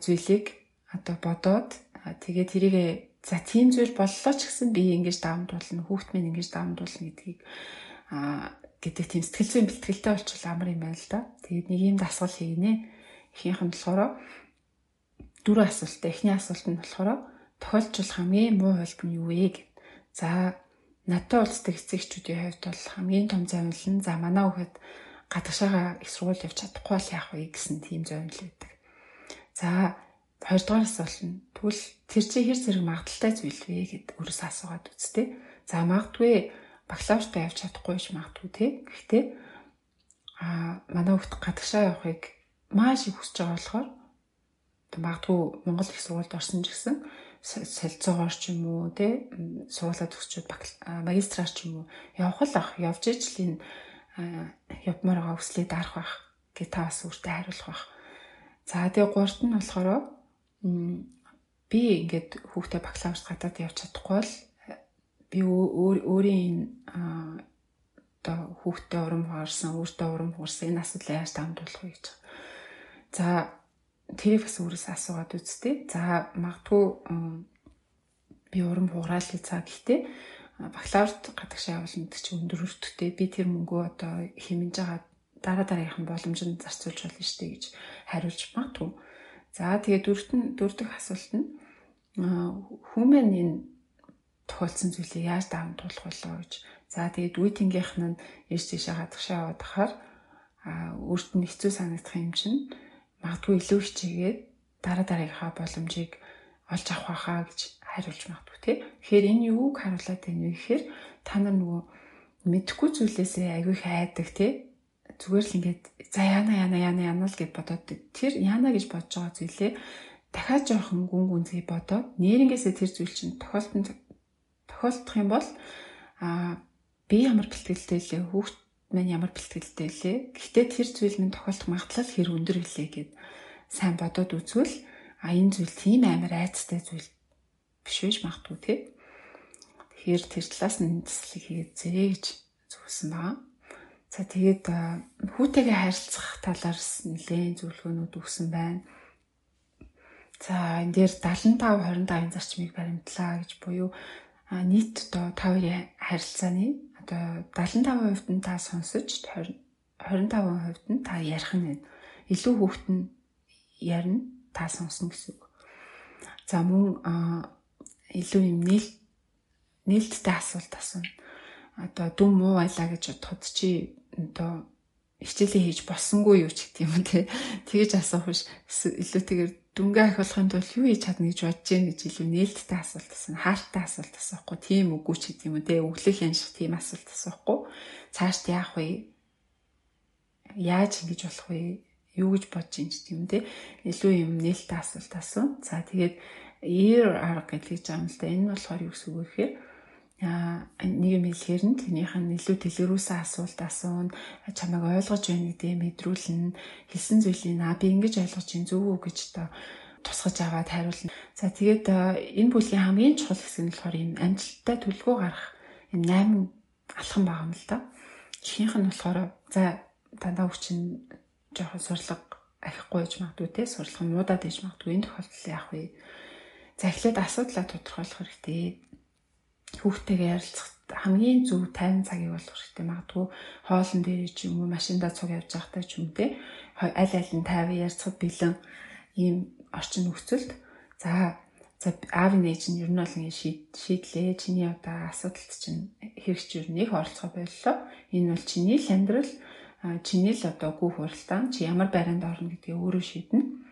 зүйлийг одоо бодоод тэгээд тэрийг за тийм зүйл боллоо ч гэсэн би ингэж давамдуулна хүүхд минь ингэж давамдуулна гэдгийг гэдэг тийм сэтгэл зүйн бэлтгэлтэй болчихвол амар юм байна л да. Тэгээд нэг юм дасгал хийнэ. Ихийнх нь болохоор дөрөв асуултаа. Эхний асуулт нь болохоор тохиолдж хамгийн муу хөлб нь юу вэ гэв. За надтай уулздаг эцэгчүүдийн хувьд бол хамгийн том зовнил нь за манай хүүхэд гадагшаага их сургууль явж чадахгүй бол яах вэ гэсэн тийм зовнил байдаг. За хоёрдугаар асуулт нь тэгвэл тэр чи хэр зэрэг магадaltaй зүйл вэ гэд өөрөөсөө асуугаад үзтээ. За магадгүй бакалавртаа явж чадахгүй ч магадгүй те. Гэхдээ а манай хүүхд гадагшаа явахыг маш их хүсэж байгаа болохоор магадгүй Монгол их сургуульд орсон ч гэсэн солилцоогоор ч юм уу те суулаа төгсчүүд магистраар ч юм уу явах л ах явж ижил энэ явмаар байгаа хүслээ дарах байх гэж та бас өөртөө хариулах байх. За тэгээ гуравт нь болохоор би ингээд хүүхдээ бакалаврт гадаад явж чадахгүй бол би өөрийн одоо хүүхдээ урам хугарсан, өөртөө урам хугарсан энэ асуудлыг яаж дамжуулах вэ гэж. За тэрийг бас өөрөөсөө асуугаад үзтээ. За магадгүй би урам хугараал гэж цаа гэхдээ бакалаврт гадагшаа явуулна гэдэг чинь өндөр өртөгтэй. Би тэр мөнгөө одоо хэмнэж байгаа дараа дараагийнхан боломжинд зарцуулж болно шүү дээ гэж хариулж магадгүй. За тэгээ дөрөвт нь дөрөв дэх асуулт нь хүмүүс энэ тохиолдсон зүйлийг яаж даван туулах болоо гэж. За тэгээд үеийнхийнх нь ээж тийшээ гадагшаа яваад ахаар өөрт нь хэцүү санагдах юм чинь магадгүй илүү хичээгээд дараа дараагийнхаа боломжийг олж авах байхаа гэж хариулж магадгүй тий. Тэгэхээр энэ юуг харуулад байна вэ гэхээр та нар нөгөө мэдхгүй зүйлээсээ аягүй хайдаг тий. Зүгээр л ингээд за яана яана яана яана л гэж бодоод тэр яана гэж бодож байгаа зүйлээ дахиад жоохон гүн гүнзгий бодоод нэрнгээсээ тэр зүйл чинь тохиолдсон тохиолдох юм бол а би ямар бэлтгэлтэй лээ хүүхд маань ямар бэлтгэлтэй лээ. Гэхдээ тэр зүйл минь тохиолдох магадлал хэр өндөр гэлээ гэд сайн бодоод үзвэл а энэ зүйл тийм амар айцтай зүйл биш байж магадгүй тий. Тэгэхээр тэр талаас нь төслийг хийгээд зэрээ гэж зүгсэн байгаа. За тэгээд хүүтэйгээ харилцах талаарс нэлээд зөвлөгөөнүүд өгсөн байна. За энэ дээр 75 25-ын зарчмыг баримтлаа гэж буюу нийт одоо та хоёрын харилцааны одоо 75% нь та сонсож 25% нь та ярих нь илүү хүүхэд нь ярина та сонсно гэсэн үг. За мөн илүү юм нээл нээлттэй асуулт асууна. Одоо дүн муу байлаа гэж бодоход чи одоо хичээлээ хийж болсонгүй юу ч гэдэг юм те. Тэгэж асуух биш. Илүүтэйгээр дүнгээ ахиулахын тулд юу хийж чадна гэж бодож гин гэж илүү нээлттэй асуулт асууна. Хаалттай асуулт асуухгүй. Тийм үгүй ч гэдэг юм те. Өглөх янших тийм асуулт асуухгүй. Цаашд яах вэ? Яаж ингэж болох вэ? Юу гэж бодож ин гэдэг юм те. Илүү юм нээлттэй асуулт асууна. За тэгээд ear arc гэж байгаа юм л да. Энэ болохоор юу гэсэн үг вэ гэхээр нэг юм хэлэхээр нь тэрнийх нь илүү дэлгэрүүлсэн асуулт асуун чамайг ойлгож байна гэдгээ мэдрүүлнэ хэлсэн зүйлийг аа би ингэж ойлгож байна зөв үү гэж одоо тусгаж аваад хариулна. За тэгээд энэ бүлгийн хамгийн чухал хэсэг нь болохоор юм амжилттай төлөвлөгөө гарах юм 8 алхам байгаа юм л да. Ихийнх нь болохоор за дандаа хүчин жоохон сурлага ахихгүй гэж магадгүй те сурлага муудаад ээж магадгүй энэ тохиолдолд яах вэ? За эхлээд асуудлаа тодорхойлох хэрэгтэй хүүхдтэйгээ ярилцах хамгийн зөв тайван цагийг болох хэрэгтэй магадгүй хоолн дээр ч юм уу машиндаа цуг явж байхдаа ч юм те. Аль аль нь тайван ярилцахад бэлэн ийм орчин нөхцөлд. За за аав нээж нь ер нь бол ингэ шийдлээ. Чиний одоо асуудалт чинь хэрэгч ер нь их оролцоо боллоо энэ бол чиний л амьдрал чиний л одоо гүү хуралдаан чи ямар байранд орно гэдгийг өөрөө шийднэ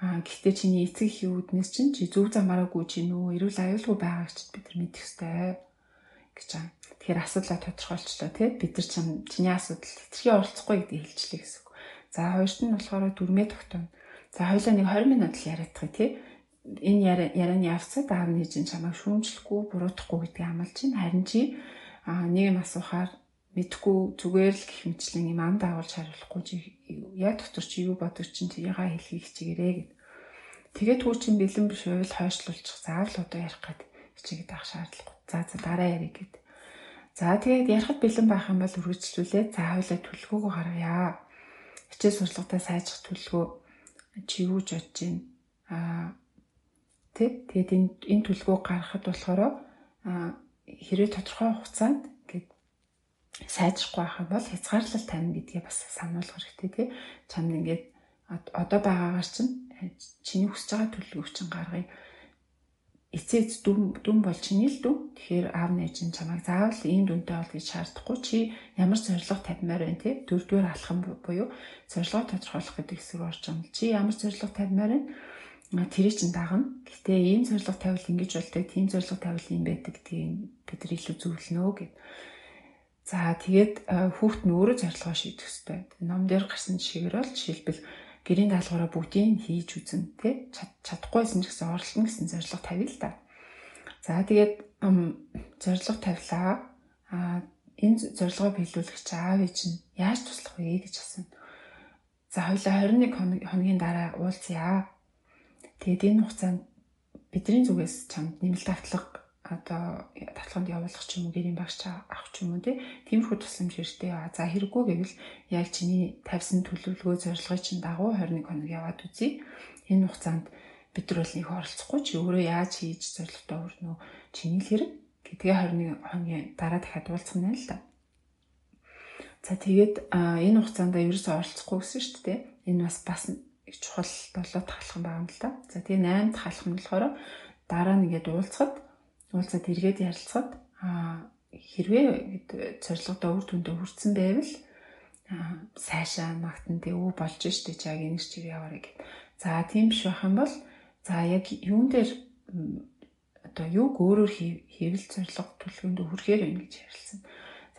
Аа гэхдээ чиний эцэг их үүднээс чинь чи зөв замаараа гүйж гин үү, эрүүл аюулгүй байгааг ч бид нар мэдэх ёстой гэж байгаа. Тэгэхээр асуудлаа тодорхойлчлоо тий бид нар чинь чиний асуудал хэтэрхий оролцохгүй гэдгийг хэлчихлээ гэсэн. За хоёрт нь болохоор дүрмээ тогтооно. За хоёлаа нэг 20 минут л яриадах тий энэ ярианы явцад аав нээж нь чамайг шүүмжлэхгүй буруутгахгүй гэдгийг амлаж чинь харин чи нэг юм асуухаар мэдхгүй зүгээр л гих мэтлэн юм амд агуулж хариулахгүй чи яг дотор чи юу бодож чинь тэрийгээ хэлхийг хичээгээрэй гэд. Тэгээд түүч чинь бэлэн биш байвал хойшлуулчих заавал одоо ярих гээд хичээгээд авах шаардлагагүй. За за дараа ярих гэд. За тэгээд ярихад бэлэн байх юм бол үргэлжлүүлээ. За хойлоо төлөвлөгөөгөө гаргая. Хичээл сурлагатаа сайжрах төлөвлөгөө чи юу ч бодож байна. Аа тэг. Тэгээд энэ энэ төлөвлөгөөг гаргахад болохоор хэрэг тодорхой хугацаанд сайжрахгүй байх юм бол хязгаарлалт тавина гэдгийг бас сануулгах хэрэгтэй тий. Чамд ингээд одоо байгаагаар чинь э, чиний хүсэж байгаа төлөвлөгөөг чинь гаргая. эцээц дүн дүн бол чиний л дүн. Тэгэхээр аав нээж нь чамайг заавал ийм дүнтэй бол гэж шаардахгүй. Чи ямар зорилго тавьмаар байна те? Дөрөвдүгээр алхам буюу зорилгоо тодорхойлох гэдэг хэсэг орж байгаа юм. Чи ямар зорилго тавьмаар байна? тэрийг чинь дагна. Гэтэ ийм зорилго тавил ингэж болдог, тийм зорилго тавил юм байдаг гэдгийг бид нар илүү зөвлөнө гэв. За тэгээд хүүхд нь өөрөө зорилгоо шийдэх хэрэгтэй. Ном дээр гарсан жишээгээр бол жишээлбэл гэрийн даалгавраа бүгдийг хийж үзэн тий чадахгүйсэн ч гэсэн оролтно гэсэн зорилго тавья л да. За тэгээд зорилго тавилаа. А энэ зорилгоо биелүүлэх чи аав ээж нь яаж туслах вэ гэж асууна. За хоёлаа 21 хоногийн дараа уулзъя. Тэгээд энэ хугацаанд бидний зүгээс чамд нэмэлт автлага одоо татлаганд явуулах ч юм уу гэрийн багш авах ч юм уу тиймэрхүү тусламж хэрэгтэй. За хэрэггүй гэвэл яг чиний тавьсан төлөвлөгөө зорилгыг чинь дагуу 21 хоног яваад үзье. Энэ хугацаанд бид нар бол нэг оролцохгүй чи өөрөө яаж хийж зорилготой хүрнэ үү? Чиний л хэрэг гэдгээ 21 хоногийн дараа дахиад уулзах нь л да. За тэгээд энэ хугацаанд ерөөсөө оролцохгүй гэсэн шүү дээ. Энэ бас бас чухал долоо тахалхан байгаа юм л да. За тэгээ 8 дахь алхам нь болохоор дараа нь ингээд уулзахад уулзаад эргээд ярилцахад хэрвээ зорилгодоо үр дүндээ хүрсэн байвал сайшаа магтан тэг өө болж штэ чаг энэ чиг яваарэ гэд. За тийм биш байх юм бол за яг юун дээр одоо юг өөрөөр хийвэл зорилго төлөвөнд хүрэхээр байна гэж ярилцсан.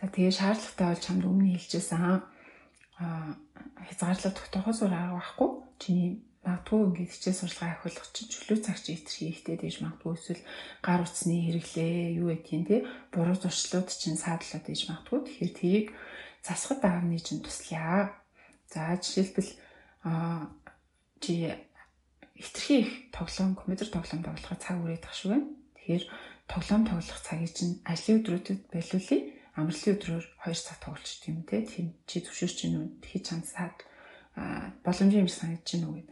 За тэгээ шаардлагатай бол чамд өмнө аа хязгаарлалт тогтоохоос өөр арга байхгүй. Чиний магадгүй ингээд хичээл сурлагаа ахиулах чинь чөлөө цагч итэр хийхтэй дэж магадгүй эсвэл гар утасны хэрэглээ юу гэдгийг те буруу зуршлууд чинь саадлаад дэж магадгүй тэгэхээр тийг засахад аавны чинь туслая. За жишээлбэл а чи хитрхи их тоглоом компьютер тоглоом тоглоход цаг үрээд тах шүү байна. Тэгэхээр тоглоом тоглох цагийг чинь ажлын өдрүүдэд байлуулъя. Амралтын өдрөөр 2 цаг тоглож тийм те. Тийм чи зөвшөөрч чинь үү? Тэгэхэд чам саад боломжийн юм санагдаж байна уу гэдэг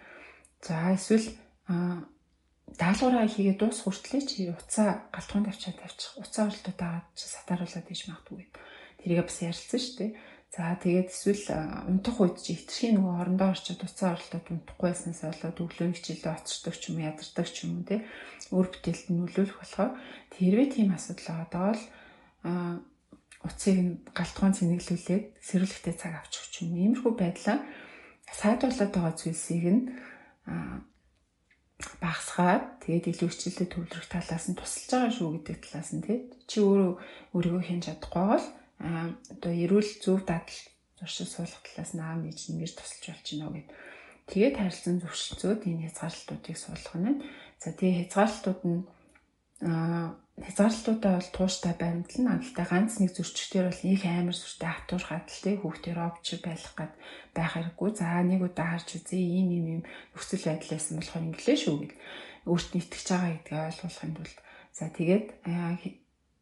За эсвэл даалгавраа хийгээд дуус хүртлээ чи уцаа галтгоонд авчаад тавьчих. Уцаа оролтоо дагаад чи сатааруулаад ийж магадгүй. Тэрийг бас ярилцсан шүү дээ. За тэгээд эсвэл унтах үед чи хитрхийн нөгөө орондоо орчод уцаа оролтоод унтахгүй байснаас болоод өглөөний хичээлээ оцордог ч юм уу ядардаг ч юм уу те өөр бүтээлд нөлөөлөх болохоор тэрвээ тийм асуудал байгаа бол уцыг галтгоон цэнэглүүлээд сэрүүлэгтэй цаг авчих ч юм уу. Иймэрхүү байдлаа сайдруулаад байгаа зүйлсийг нь багасгаад тэгээд илүү хичээлдээ төвлөрөх талаас нь тусалж байгаа шүү гэдэг талаас нь тий чи өөрөө өөрийгөө хэн чадахгүй бол одоо эрүүл зөв дадал зуршил суулгах талаас нь аав нээж ингэж тусалж болж байна гэд. Тэгээд харилцан зөвшөлтсөд энэ хязгаарлалтуудыг суулгах нь. За тэгээд хязгаарлалтууд нь аа хязгаарлалтуудаа бол тууштай баримтлан адилтай ганц нэг зөрчигчдэр бол их амар сүртэй хатуур хадалтай хүүхдээ робч байх гад байх хэрэггүй. За нэг удаа харж үзье ийм ийм ийм нөхцөл байдал байсан болохоор инглээ шүү гэл өөртөө итгэж байгаа гэдгийг ойлгуулахын тулд за тэгээд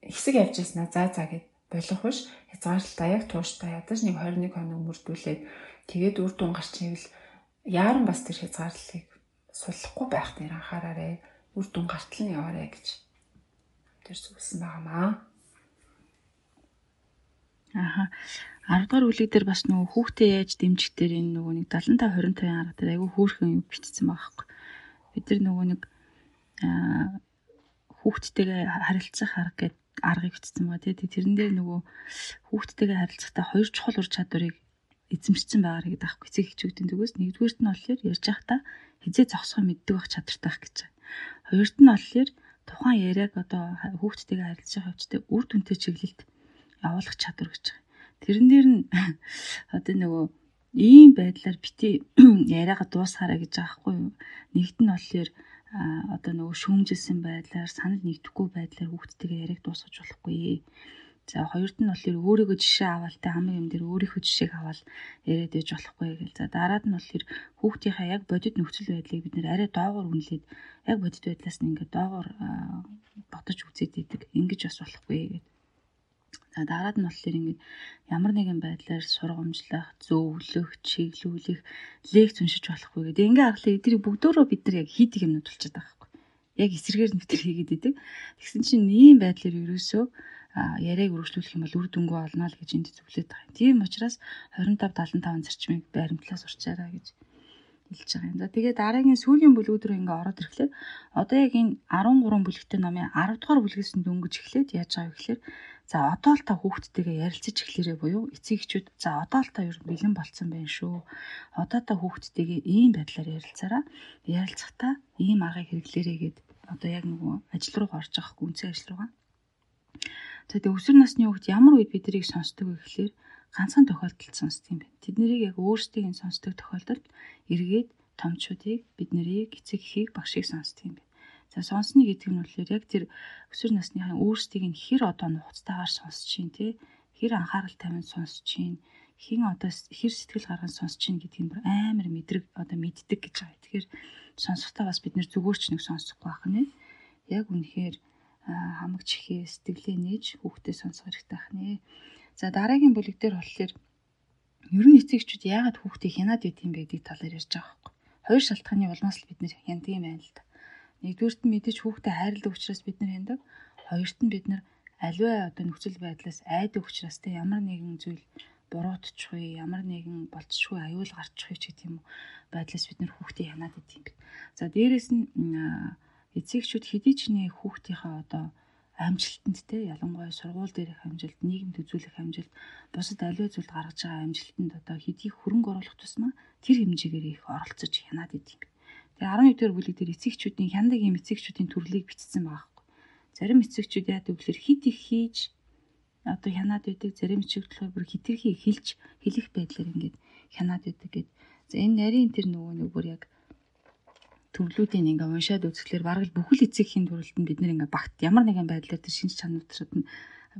хэсэг явж яснаа за за гэд болох биш. Хязгаарлалтаа яг тууштай ядаж нэг 21 хоног мөрдүүлээд тэгээд үр дүн гарч ивэл яаран бас тэр хязгаарлалтыг суллахгүй байх дээр анхаараарэ. Үр дүн гартал нь яваарэ гэж тэр зүгсэн байгаамаа. Аха. 10 дугаар бүлэг дээр бас нөгөө хүүхдээ яаж дэмжих дээр энэ нөгөө нэг 75 25 арга дээр айгүй хөөрхөн юм бичсэн байгаа байхгүй. Бид нар нөгөө нэг аа хүүхдтэйгээ харилцах арга гэдэг аргыг бичсэн байгаа тий. Тэрэн дээр нөгөө хүүхдтэйгээ харилцахдаа хоёр чухал ур чадварыг эзэмшсэн байгаа гэдэг аахгүй. Эцэг эхчүүдийн зүгээс нэгдүгээрт нь болохоор ярьж байхдаа хизээ зогсохоо мэддэг байх чадвартай байх гэж байна. Хоёрт нь болохоор тухайн яриаг одоо хүүхдтэйгээ харилцах хөвчтэй үр дүнтэй чиглэлд явуулах чадвар гэж байгаа. Тэрэн дээр нь одоо нөгөө ийм байдлаар бити яриагаа дуусгаарай гэж байгаа хгүй юу. Нэгт нь болохоор одоо нөгөө шүүмжилсэн байдлаар санал нэгдэхгүй байдлаар хүүхдтэйгээ яриаг дуусгаж болохгүй. За хоёрт нь болохоор өөрийгөө жишээ аваад тэ хамаг юм дээр өөрийнхөө жишээг аваад яриад ээж болохгүй гэл. За дараад нь болохоор хүүхдийнхаа яг бодит нөхцөл байдлыг бид нэр арай доогоор үнэлээд яг бодит байдлаас нь ингээд доогоор бодож үзээд идэг. Ингиж бас болохгүй гэдэг. За дараад нь болохоор ингээд ямар нэгэн байдлаар сургамжлах, зөвлөх, чиглүүлэх, лекц уншиж болохгүй гэдэг. Ингээ харахад эдгээр бүгдөө бид нар яг хийдэг юмнууд болчиход байгаа байхгүй. Яг эсрэгээр нь бид нар хийгээд идэг. Тэгсэн чинь ийм байдлаар ерөөсөө яриаг үргэлжлүүлэх юм бол үр дүнгүй олно л гэж энд зөвлөд байгаа. Тийм учраас 25 75 зарчмыг баримтлаас урчаараа гэж хэлж байгаа юм. За тэгээ дараагийн сүүлийн бүлгүүд рүү ингээ ороод ирэхлээр одоо яг энэ 13 бүлэгтэй номын 10 дугаар бүлгээс нь дөнгөж эхлээд яаж байгаа вэ гэхээр за одоо л та хүүхдтэйгээ ярилцаж эхлэрээ буюу эцэг эхчүүд за одоо л та ер нь бэлэн болцсон байх шүү. Одоо та хүүхдтэйгээ ийм байдлаар ярилцаараа ярилцахдаа ийм аргыг хэрэглээрэй гэд одоо яг нөгөө ажил руу байгаа хгүй үнцэн ажил руугаа. За тэгээ өсвөр насны хүүхд ямар үед бид нарыг сонсдог вэ гэхээр ганцхан тохиолдолд сонсдог юм байна. Тэд нарыг яг өөрсдийг нь сонсдог тохиолдолд эргээд томчуудыг бид нарыг эцэг эхийг багшийг сонсдог юм байна. За сонсно гэдэг нь болохоор яг тэр өсвөр насныхаа өөрсдийг нь хэр одоо нухацтайгаар сонсож чинь те хэр анхаарал тавиад сонсож чинь хин одоо хэр сэтгэл гарган сонсож чинь гэдгийг бүр амар мэдрэг одоо мэддэг гэж байгаа. Тэгэхээр сонсохдоо бас бид нэр зүгөөрч нэг сонсохгүй байх нэ. Яг үнэхээр хамагч ихээ сэтгэлээ нээж хүүхдээ сонсох хэрэгтэй байх нэ. За дараагийн бүлэг дээр болохоор ер нь эцэгчүүд яагаад хүүхдээ хянаад байт юм бэ гэдэг талаар ярьж байгаа байхгүй. Хоёр шалтгааны улмаас л бид нэр хяндаг юм байна л да. Нэгдүгüрт нь мэдээж хүүхдээ хайрладаг учраас бид нар хяндаг. Хоёрт нь бид нар аливаа одоо нөхцөл байдлаас айдаг учраас те ямар нэгэн зүйл буруутчихгүй ямар нэгэн болцсгүй аюул гарчихгүй ч гэдэг юм уу байдлаас бид нар хүүхдээ хянаад идэв. За дээрэс нь эцэгчүүд хэдий ч нэ хүүхдийнхээ одоо амжилтанд те ялангуяа сургууль дээрх амжилт, нийгэмд үзүүлэх амжилт, бусад аливаа зүйлд гаргаж байгаа амжилтанд одоо хэдий хөрөнгө оруулах тусмаа тэр хэмжээгээр их оролцож хянаад идэв. Тэгээ 11 дугаар бүлэг дээр эцэгчүүдийн хяндаг юм эцэгчүүдийн төрлийг бичсэн байгаа хгүй. Зарим эцэгчүүд яадаг гэхээр хит их хийж одоо хянаад байдаг, зарим болохоор бүр хитрхи хэлж хэлэх байдлаар ингээд хянаад байдаг гэд. За энэ нарийн тэр нөгөө нэг бүр яг төрлүүдийн ингээ уншаад үзэхлээр бараг л бүхэл эцэгхийн төрөлд нь бид нэр ингээ багт ямар нэгэн байдлаар тэр шинж чанарууд нь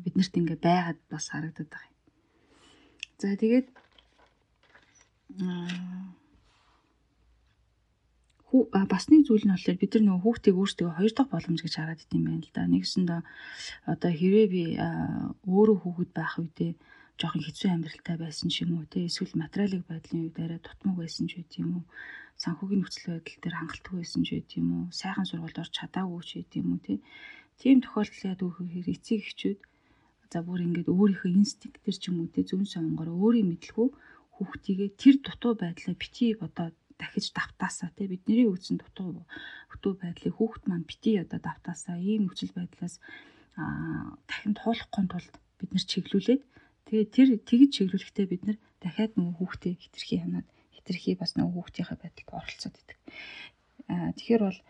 биднэрт ингээ байгаад бас харагдаад байгаа юм. За тэгээд хүү бас нэг зүйл нь болохоор бид нар нөгөө хүүхдийг өөрсдөө хоёр дахь боломж гэж хараад идэм байна л да. Нэгсэндээ одоо хэрвээ би өөрөө хүүхэд байх үедээ жоохон хэцүү амьдралтай байсан ч юм уу те эсвэл материалын байдлын үед арай дутмаг байсан ч үгүй юм уу санхүүгийн нөхцөл байдал дээр хангалтгүй байсан ч үгүй юм уу? Сайхан сургуульд орч чадаагүй ч үгүй юм уу тийм тохиолдол яд өгөхээр эцэг эхчүүд за бүр ингээд өөрийнхөө инстинкт төр ч юм уу те зөв сонгороо өөрийн мэдлгүй хүүхдийгээ тэр дутуу байдлаа бити одоо дахиж давтаасаа те бидний үүсэн дутуу дутуу байдлыг хүүхд маань бити одоо давтаасаа ийм нөхцөл байдлаас дахин туулахгүй тулд бид нар чиглүүлээд тэгээ тэр тэгж чиглүүлэхдээ бид нар дахиад нөгөө хүүхдээ хитрхи хянаад хитрхи бас нөгөө хүүхдийнхээ байдалд оролцоод идэг. Тэгэхээр бол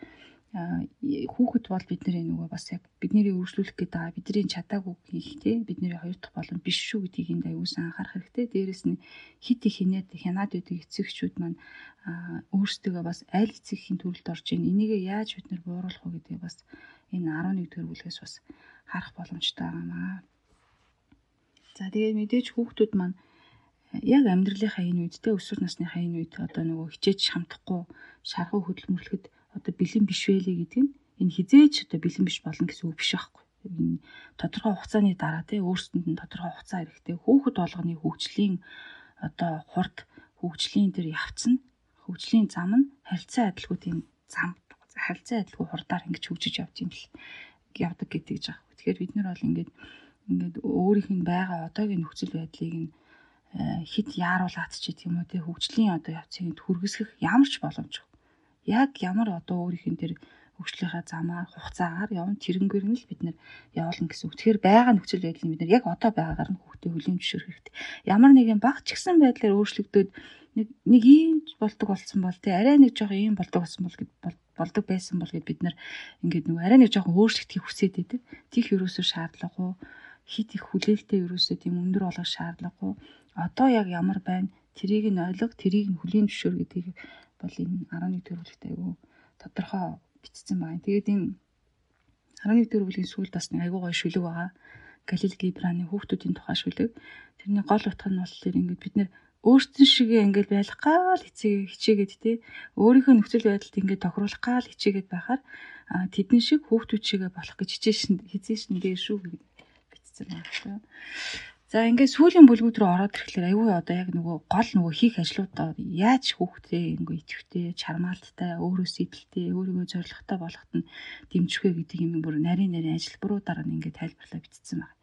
хүүхэд бол бидний нөгөө бас яг бидний өөрчлөлөх гэдэг байгаа бидний чадаагүй хийх те бидний хоёр дахь боломж биш шүү гэдгийг энд аюулсан анхаарах хэрэгтэй. Дээрэс нь хит их хинээд хянаад байдаг эцэгчүүд маань өөрсдөө бас аль эцэгхийн төрөлд орж ийн энийг яаж бид нар бууруулах вэ гэдгийг бас энэ 11 дэх бүлгээс бас харах боломжтой байгаа маа. За тэгээд мэдээж хүүхдүүд маань яг амьдралынхаа энэ үед те өсвөр насныхаа энэ үед одоо нөгөө хичээж хамтахгүй шаргуу хөдөлмөрлөхөд одоо бэлэн биш байлээ гэдэг нь энэ хизээч одоо бэлэн биш болно гэсэн үг биш байхгүй. Энэ тодорхой хугацааны дараа те өөрсдөнд нь тодорхой хугацаа хэрэгтэй. Хүүхэд болгоны хөгжлийн одоо хурд хөгжлийн тэр явц нь хөгжлийн зам нь харилцаа адилгүй тийм зам харилцаа адилгүй хурдаар ингэж хөгжиж явд юм л явдаг гэдэг жаах. Тэгэхээр бид нар бол ингээд ингээд өөрийнх нь байгаа одоогийн нөхцөл байдлыг нь хит яаруулаад ч гэх юм уу те хөгжлийн одоо явцыг хүргэсгэх ямар ч боломжгүй яг ямар одоо өөрийнх нь тэр хөгжлийнхаа замаар хугацаагаар явна тэрнгээр нь л бид нэр явуулна гэсэн үг. Тэгэхээр байгаа нөхцөл байдлыг бид нэр яг одоо байгаагаар нь хүүхдээ хүлээн зөвшөөрөх хэрэгтэй. Ямар нэгэн баг ч гэсэн байдлаар өөрчлөгдөд нэг нэг ийм болдог болсон бол тий арай нэг жоохон ийм болдог болсон бол гэд болдог байсан бол гэд бид нар ингээд нөгөө арай нэг жоохон өөрчлөгдөхийг хүсээд байдаг. Тих юусоо шаардлагагүй хит их хүлээлттэй юусоо тийм өндөр болгох шаардлагагүй. Одоо яг ямар байна? Тэрийг нь ойлго, тэрийг нь хүлээн зөвшөөр гэдгийг бол энэ 11 дэх бүлэгт айгүй тодорхой бичсэн байна. Тэгээд энэ 11 дэх бүлгийн сүүлд бас нэг айгүй гоё шүлэг байгаа. Галил Гибраны хүүхдүүдийн тухай шүлэг. Тэрний гол утга нь бол тэр ингээд бид нэр өөртөө шиг ингээд байх гал эцэг хичээгээд те өөрийнхөө нөхцөл байдалд ингээд тохируулах гал хичээгээд байхаар тэдний шиг хүүхдүүд шигээ болох гэж хичээшин хизээшин дээр шүү гэж бичсэн байна. За ингээд сүүлийн бүлгүүд рүү ороод ирэхлээр аюу одоо яг нөгөө гол нөгөө хийх ажлуудаа яаж хүүхдээ ингээд итгэвтэй, чармаалттай, өөрөө сэтэлтэй, өөрийгөө зоригтой болгоход нь дэмжих вэ гэдэг юм бүр нарийн нарийн ажилбаруудаар нь ингээд тайлбарлаа бичсэн байна.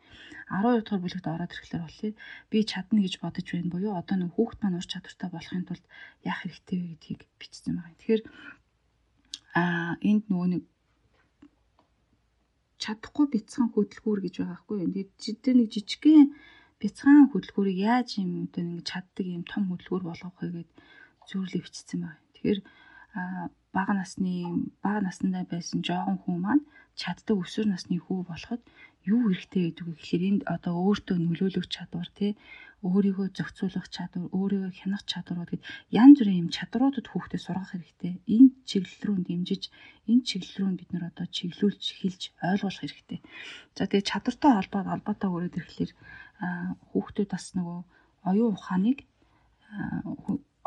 12 дугаар бүлэгт ороод ирэхлээр болохоор би чадна гэж бодож байна буюу одоо нэг хүүхд маань ур чадвартай болохын тулд яах хэрэгтэй вэ гэдгийг бичсэн байгаа. Тэгэхээр аа энд нөгөө нэг чадахгүй бяцхан хөдөлгүүр гэж байгаа хгүй. Тэгээд тэр нэг жижигхэн бяцхан хөдөлгүүрийг яаж юм одоо ингэ чаддаг юм том хөдөлгүүр болгох вэ гэд зүйрлээ бичсэн байна. Тэгэхээр бага насны бага наснаа байсан жоохон хүн маань чаддаг өсвөр насны хүү болоход юу хэрэгтэй гэдэг вэ гэхээр энд одоо өөртөө нөлөөлөх чадвар тий өөрийгөө зохицуулах чадвар, өөрийгөө хянах чадварууд гэд янз бүрийн юм чадруудад хүүхдэд сургах хэрэгтэй. Энэ чиглэл рүү дэмжиж, энэ чиглэл рүү бид нар одоо чиглүүлж, хэлж ойлгуулах хэрэгтэй. За тэгээ чадвартай холбоод холбоотой өрөөд ирэхлээр хүүхдүүд бас нөгөө оюун ухааныг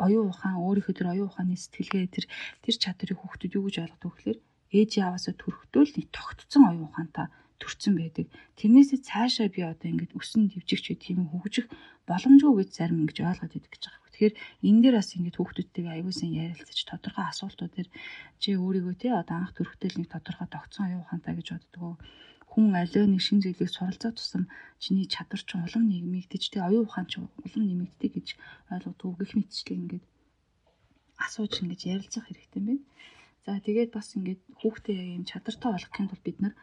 оюун ухаан өөрийнхөө тэр оюун ухааны сэтгэлгээ тэр тэр чадрыг хүүхдүүд юу гэж ойлгодог вэ гэхээр ээж аваасаа төрөхдөө л нэг тогтцсон оюун ухаантай төрцөн байдаг. Тэрнээсээ цаашаа би одоо ингээд өсөн дэвжигч үе тийм хөгжих боломжгүй гэж зарим ингэж ойлгоод идэг гэж байгаа. Тэгэхээр энэ дээр бас ингээд хүүхдүүдтэйгээ аягүй сайн ярилцаж тодорхой асуултууд дээр чи өөрийгөө тий одоо анх төрөхтэй нэг тодорхой тогтсон оюун ухаантай гэж боддгоо хүн аливаа нэг шин зүйлийг суралцах тусам чиний чадвар чинь улам нэмэгдэж тий оюун ухаан чинь улам нэмэгддэг гэж ойлгодог гэх мэтчлээ ингээд асууж ингэж ярилцах хэрэгтэй юм байна. За тэгээд бас ингээд хүүхдээ юм чадвартай болгохын тулд бид нар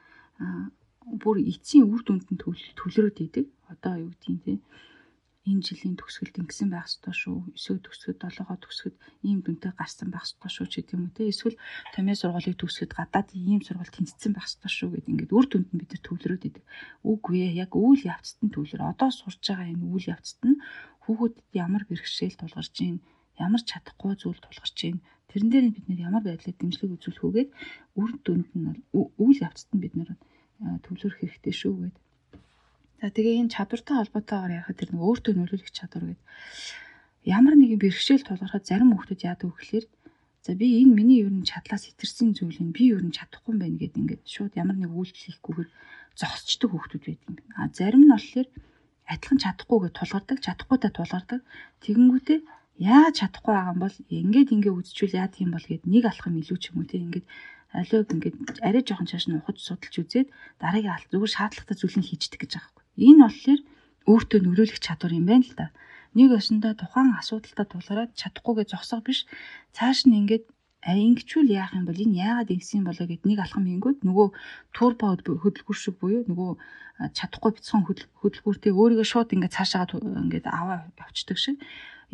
бүр эцсийн үр дүнд нь төлөрөөд идэг. Одоо юу гэдгийг те энэ жилийн төгсгөлд ингэсэн байх ёстой шүү. Эсвэл төгсгөд долоогоо төгсгөд ийм дүнтэй гарсан байх ёстой шүү ч гэдэг юм уу те. Эсвэл томьёо сургуулийг төгсгөд гадаад ийм сургууль тэнцсэн байх ёстой шүү гэдэг ингээд үр дүнд нь бид нар төвлөрөөд идэг. Үгүй ээ яг үйл явцад нь төвлөр. Одоо сурж байгаа энэ үйл явцад нь хүүхүүдэд ямар бэрхшээл тулгарч ийн ямар чадахгүй зүйл тулгарч ийн тэрэн дээр бид нэр ямар байдлаар дэмжлэг үзүүлэх үгээд үр дүнд нь үйл явцад нь бид нэр төвлөрөх хэрэгтэй шүү гэдэг. За тэгээ энэ чадвартай холбоотойгоор ярихад тэр нэг өөртөө нөлөөлөх чадвар гэдэг. Ямар нэгэн бэрхшээл тулгархад зарим хүмүүс яадаг вэ гэхээр за би энэ миний ер нь чадлаас итэрсэн зүйлийг би ер нь чадахгүй юм байна гэдэг ингээд шууд ямар нэг үйлдэл хийхгүйгээр зогсчдөг хүмүүс байдаг юм байна. А зарим нь болохоор адилхан чадахгүйгээ тулгардаг, чадахгүйдаа тулгардаг. Тэгэнгүүтээ яаж чадахгүй байгаа юм бол ингээд ингээ үзчихвэл яадаг юм бол гэд нэг алхам илүү ч юм уу те ингээд алиуг ингээд арай жоохон чааш нь ухаж судалж үзээд дараагийн алт зүгээр шаардлагатай зүйлийг хийждэг гэж байгаа юм. Энэ болохоор өөртөө нөлөөлөх чадвар юм байна л да. Нэг өсөндөө тухайн асуудалтай тулгараад чадахгүйгээ зогсох биш цааш нь ингээд а ингэчүүл яах юм бол энэ яагаад ингэсэн болоо гэд нэг алхам хийнгүүт нөгөө турбо хөдөлгүүр шиг буюу нөгөө чадахгүй бяцхан хөдөлгүүртэй өөрийгөө шууд ингээд цаашаа ингээд аваа явцдаг шиг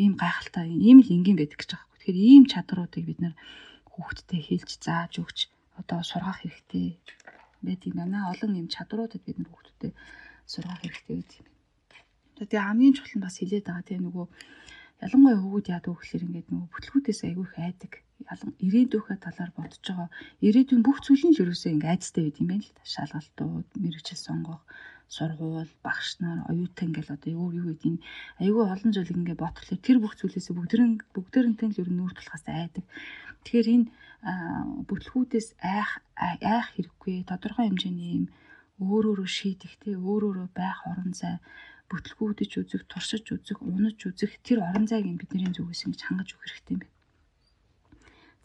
ийм гайхалтай ийм л энгийн байдаг гэж байгаа. Тэгэхээр ийм чадруудыг бид нэр хүүхдтэй хэлж зааж өгч одоо сургах хэрэгтэй байдаг юм байна. Олон юм чадруудад бид нар хүүхдүүдэд сургах хэрэгтэй гэдэг юм. Тэгээ хамгийн чухал нь бас хилээд байгаа тийм нөгөө ялангуяа хөвгүүд вэ гэхээр ингээд нөгөө бүтлгүүдээс айгүй их айдаг. Ялан ирээдүйнхээ талаар бодож байгаа. Ирээдүйн бүх зүйлийн л ерөөсөө ингээд айцтай байд юм байна л та. Шалгалтууд, мэрэгчл сонгох, сургууль, багш нар, оюутан ингээл одоо юу юу гэдэг нь айгүй олон зүйл ингээд бодхолоор тэр бүх зүйлээсээ бүгдэрэн бүгдээрэнтэй л ер нь нүүр тулахаас айдаг. Тэгэхээр энэ бүтлгүүдээс айх айх хэрэггүй тодорхой хэмжээний юм өөр өөрө шийдэх те өөр өөрө байх орон зай бүтлгүүдэж үзэх, туршиж үзэх, унаж үзэх тэр орон зайг бидний зүгээс ингэж хангаж өгөх хэрэгтэй юм байна.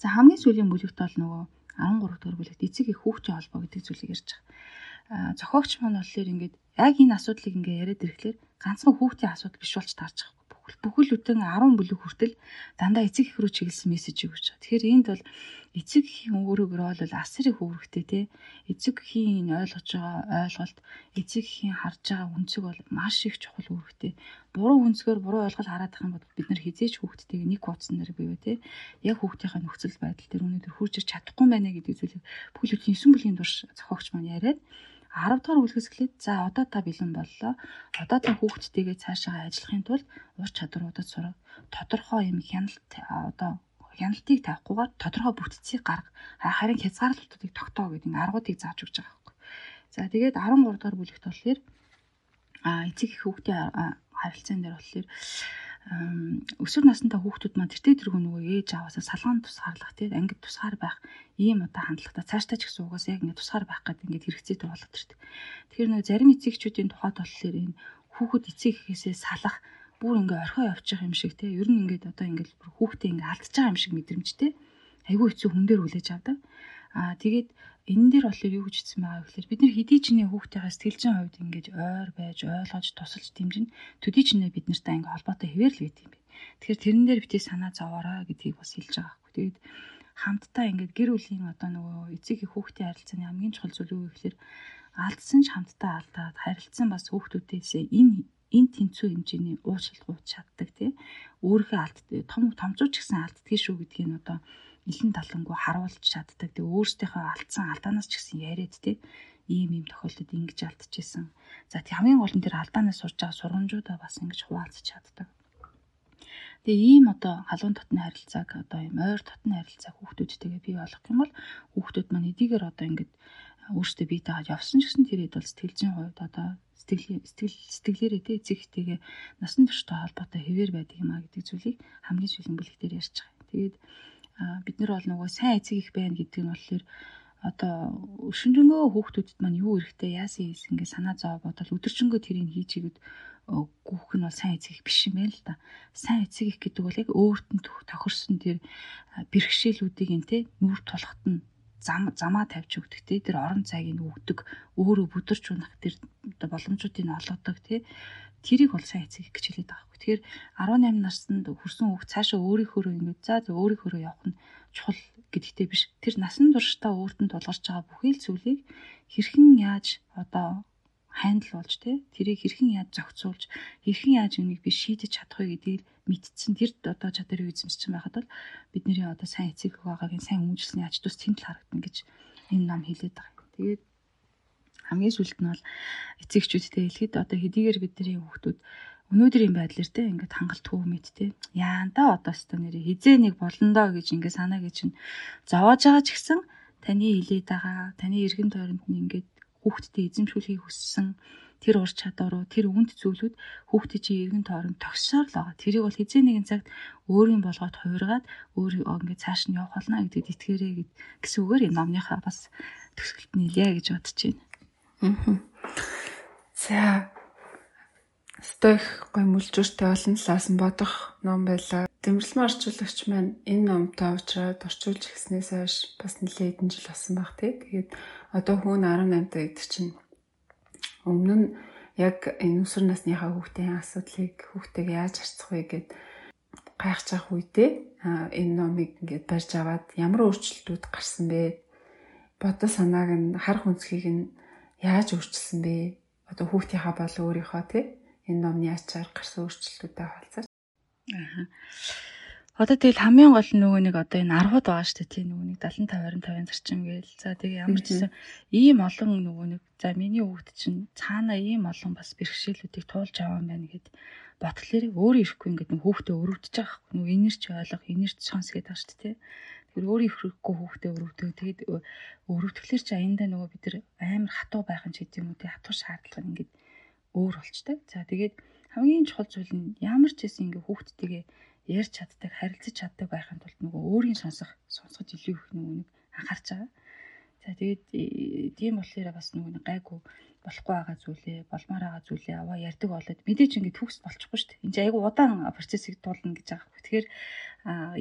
За хамгийн сүүлийн бүлэгт бол нөгөө 13 дугаар бүлэгт эцэг их хүүхдийн холбоо гэдэг зүйлийг ярьж байгаа. Зохиогч маань болохоор ингээд яг энэ асуудлыг ингээд яриад ирэхлээр ганцхан хүүхдийн асуудал биш болж таарч байгаа бүхэл бүтэн 10 бүлэг хүртэл дандаа эцэг их рүү чиглэсэн мессеж өгч байгаа. Тэгэхээр энд бол эцэг эхийн өөрөөр бол асар их үүрэгтэй те. Эцэг эхийн ойлгож байгаа ойлголт, эцэг эхийн харж байгаа үнцэг бол маш их чухал үүрэгтэй. Буруу үнцгээр буруу ойлголт хараад байгаа юм бол бид нар хизээч хүүхдтэйг нэг хуудсан дээр бивэ те. Яг хүүхдийнхээ нөхцөл байдал дээр өнөөдөр хурж чадахгүй байна гэдэг зүйлийг бүхэл бүтэн 9 бүлгийн турш зохиогч маань яриад 10 дахь үлгээс эхлээд за одоо та бэлэн боллоо. Одоо та хүүхдтэйгээ цаашаа ажиллахын тулд ур чадваруудад сурах. Тодорхой юм хяналт одоо хяналтыг тавихгүйгээр тодорхой бүтцийг гарга. Харин хязгаарлалтуудыг тогтоо гэдэг ин аргуудыг зааж өгч байгаа байхгүй. За тэгээд 13 дахь бүлэгт болохоор а эцэг их хүүхдийн харилцаан дээр болохоор өсвөр насндаа хүүхдүүд маань тэртээ тэргүй нөгөө ээж аваасаа салгаан тусгаарлах тийм ангид тусгаар байх ийм одоо хандлагатай цаашдаа ч гэсэн угаас яг ингэ тусгаар байх гэдэг ингээд хэрэгцээтэй болоод ирдэг. Тэгэхээр нөгөө зарим эцэгчүүдийн тухайд болохоор энэ хүүхэд эцэг ихээсээ салах бүр ингээ орхио явчих юм шиг тийм ер нь ингээд одоо ингээд хүүхдээ ингээ байгаа юм шиг мэдрэмжтэй айгүй хэцүү хүн дээр хүлээж авдаг. Аа тэгээд энэ дээр болохоор юу гэжсэн байгаа гэхээр бид нар хэдий чиний хүүхдийнхээ сэтгэлжин хувьд ингэж ойр байж ойлгож тусалж дэмжин төдий чинээ бид нартай ингэ холбоотой хэвээр л гэдэг юм бэ. Тэгэхээр тэрэн дээр битгий санаа зовоорой гэдгийг бас хэлж байгаа байхгүй. Тэгээд хамтдаа ингээд гэр бүлийн одоо нөгөө эцэг их хүүхдийн харилцааны хамгийн чухал зүйл юу гэхээр алдсан ч хамтдаа алдаад харилцсан бас хүүхдүүдээс энэ энэ тэнцүү хэмжээний уучлалт гуйж чаддаг тий өөрийнхөө алд том томцооч гэсэн алддгийг шүү гэдгийг нь одоо илэн талангуу харуулж чаддаг тий өөрсдийнхөө алдсан алдаанаас ч гэсэн яриад тий ийм ийм тохиолдолд ингэж алдчихсан. За тий хамгийн гол нь тэр алдаанаас сурж байгаа сургамжуудаа бас ингэж хуваалцах чаддаг. Тэгээ ийм одоо халуун дотны харилцааг одоо ийм ойр дотны харилцааг хүүхдүүдтэйгээ бий болгох юм бол хүүхдүүд маань эдийгээр одоо ингээд өөртөө бие дагаад явсан гэсэн тэр хэд бол сэтгэлжийн хувьд одоо сэтгэл сэтгэл сэтгэлээрээ тэ эцэгтэйгээ насан турштай холбоотой хэвээр байдаг юм а гэдэг зүйлийг хамгийн сүүлийн бүлэг дээр ярьж байгаа. Тэгээд бид нар бол нөгөө сайн эцэг их байна гэдэг нь болохоор одоо өшөнжөнгөө хүүхдүүдэд маань юу эрэхтэй яасан юм ингээ санаа зов бодол өдөржингөө тэрийг хийж игэд гүүх нь бол сайн эцэг их биш юм байна л да. Сайн эцэг их гэдэг бол яг өөрт нь тохирсон тэр бэрхшээлүүдийг нь те нүур тулахт нь зам замаа тавьж өгдөг те. Тэр орон цагийг өгдөг. Өөрөө бүдэрч унах тэр боломжуудыг олгодог те. Тэрийг бол сайн эцэг гэж хэлээд байгаа хэрэг. Тэгэхээр 18 наснанд хүрсэн хүүхд цаашаа өөрийнхөө ингэж за өөрийнхөө явах нь чухал гэдэгтэй биш. Тэр насан туршдаа өөртөө тулгарч байгаа бүхий л зүйлийг хэрхэн яаж одоо хайндал болж те. Тэрийг хэрхэн яаж зохицуулж хэрхэн яаж үнийг би шийдэж чадах вэ гэдгийг мэдсэн тэр одоо чадварыг эзэмшсэн байхад бол бидний одоо сайн эцэг байгаагийн сайн хүмүүжлэсний ач тус тэнд л харагдана гэж энэ ном хэлээд байгаа. Тэгээд хамгийн сүүлд нь бол эцэгчүүдтэй хэлэхэд одоо хэдийгээр бидний хүүхдүүд өнөөдрийн байдлаар те ингээд хангалт хүү мэд те яанда одоо өстө нэрээ хизээ нэг болондоо гэж ингээд санаа гэж нь зовоож байгаа ч гэсэн таны хилээд байгаа таны эргэн тойронд нь ингээд хүүхдтэй эзэмшүүлэхийг хүссэн тэр ур чадвар руу тэр үнд зүйлүүд хүүхдээ чи эргэн тойронд тогсоор л байгаа. Тэрийг бол хизээ нэгэн цагт өөрийн болгоод хувиргаад өөрөө ингээд цааш нь явах болно гэдэгт итгээрэй гэсэн үгээр энэ номныхаа бас төгсгөлт нийлээ гэж бодож байна. За Стойх гой мүлжүүртэй олон талаас нь бодох ном байлаа. Дэмжлэн орчуулагч маань энэ номтой уучраад орчуулж гиснээс хойш бас нэлээд хэдэн жил болсон баг тий. Тэгээд одоо хүн 18 даа гэдэг чинь өмнө нь яг энэ өсвөр насныхаа хүүхдийн асуудлыг хүүхдэйг яаж харьцах вэ гэд гайхаж байгаа үедээ энэ номыг ингээд барьж аваад ямар өөрчлөлтүүд гарсан бэ? Бодол санааг нь харах үнцгийг нь яаж өөрчилсөн бэ? Одоо хүүхдийнхаа бол өөрийнхөө тий энэ номны ачаар гарсан өөрчлөлтүүдэд хаалцаж. Аа. Одоо тэгэл хамгийн гол нь нөгөө нэг одоо энэ аргууд байгаа шүү дээ тий нөгөө нэг 75 20 50 зарчим гээл. За тэгээ ямар ч гэсэн ийм олон нөгөө нэг за миний хүүхд чинь цаана ийм олон бас бэрхшээлүүдийг туулж аваа юм байна гэд ботлоорыг өөрөө ирэхгүй ингээд нөгөө хүүхдээ өрөвдөж байгаа хэрэг. Нөгөө инэрч ойлгох, инэрч сонс гэдэг байгаа шүү дээ тий. Тэгэхээр өөрөө ирэхгүй хүүхдээ өрөвдөг. Тэгээд өрөвдөхлөр чи аяндаа нөгөө бид нар амар хатуу байх нь ч гэдэг юм уу тий хатуу шаардлага ингээд өөр болчтой. За тэгээд хамгийн чухал зүйл нь ямар ч хэсэн ингээ хүүхдтэйгээ ярьж чаддаг, харилцаж чаддаг байхын тулд нөгөө өөрийн сонсох, сонсоход илүү их нөгөө нэг анхаарч байгаа. За тэгээд э, тийм болохоор бас нөгөө нэг гайгүй болохгүй байгаа зүйлээ, болмоор байгаа зүйлээ аваа ярьдаг болоод мэдээч ингэ төгс болчихгүй шүү дээ. Энд айгүй удаан процессыг туулна гэж байгаа. Тэгэхээр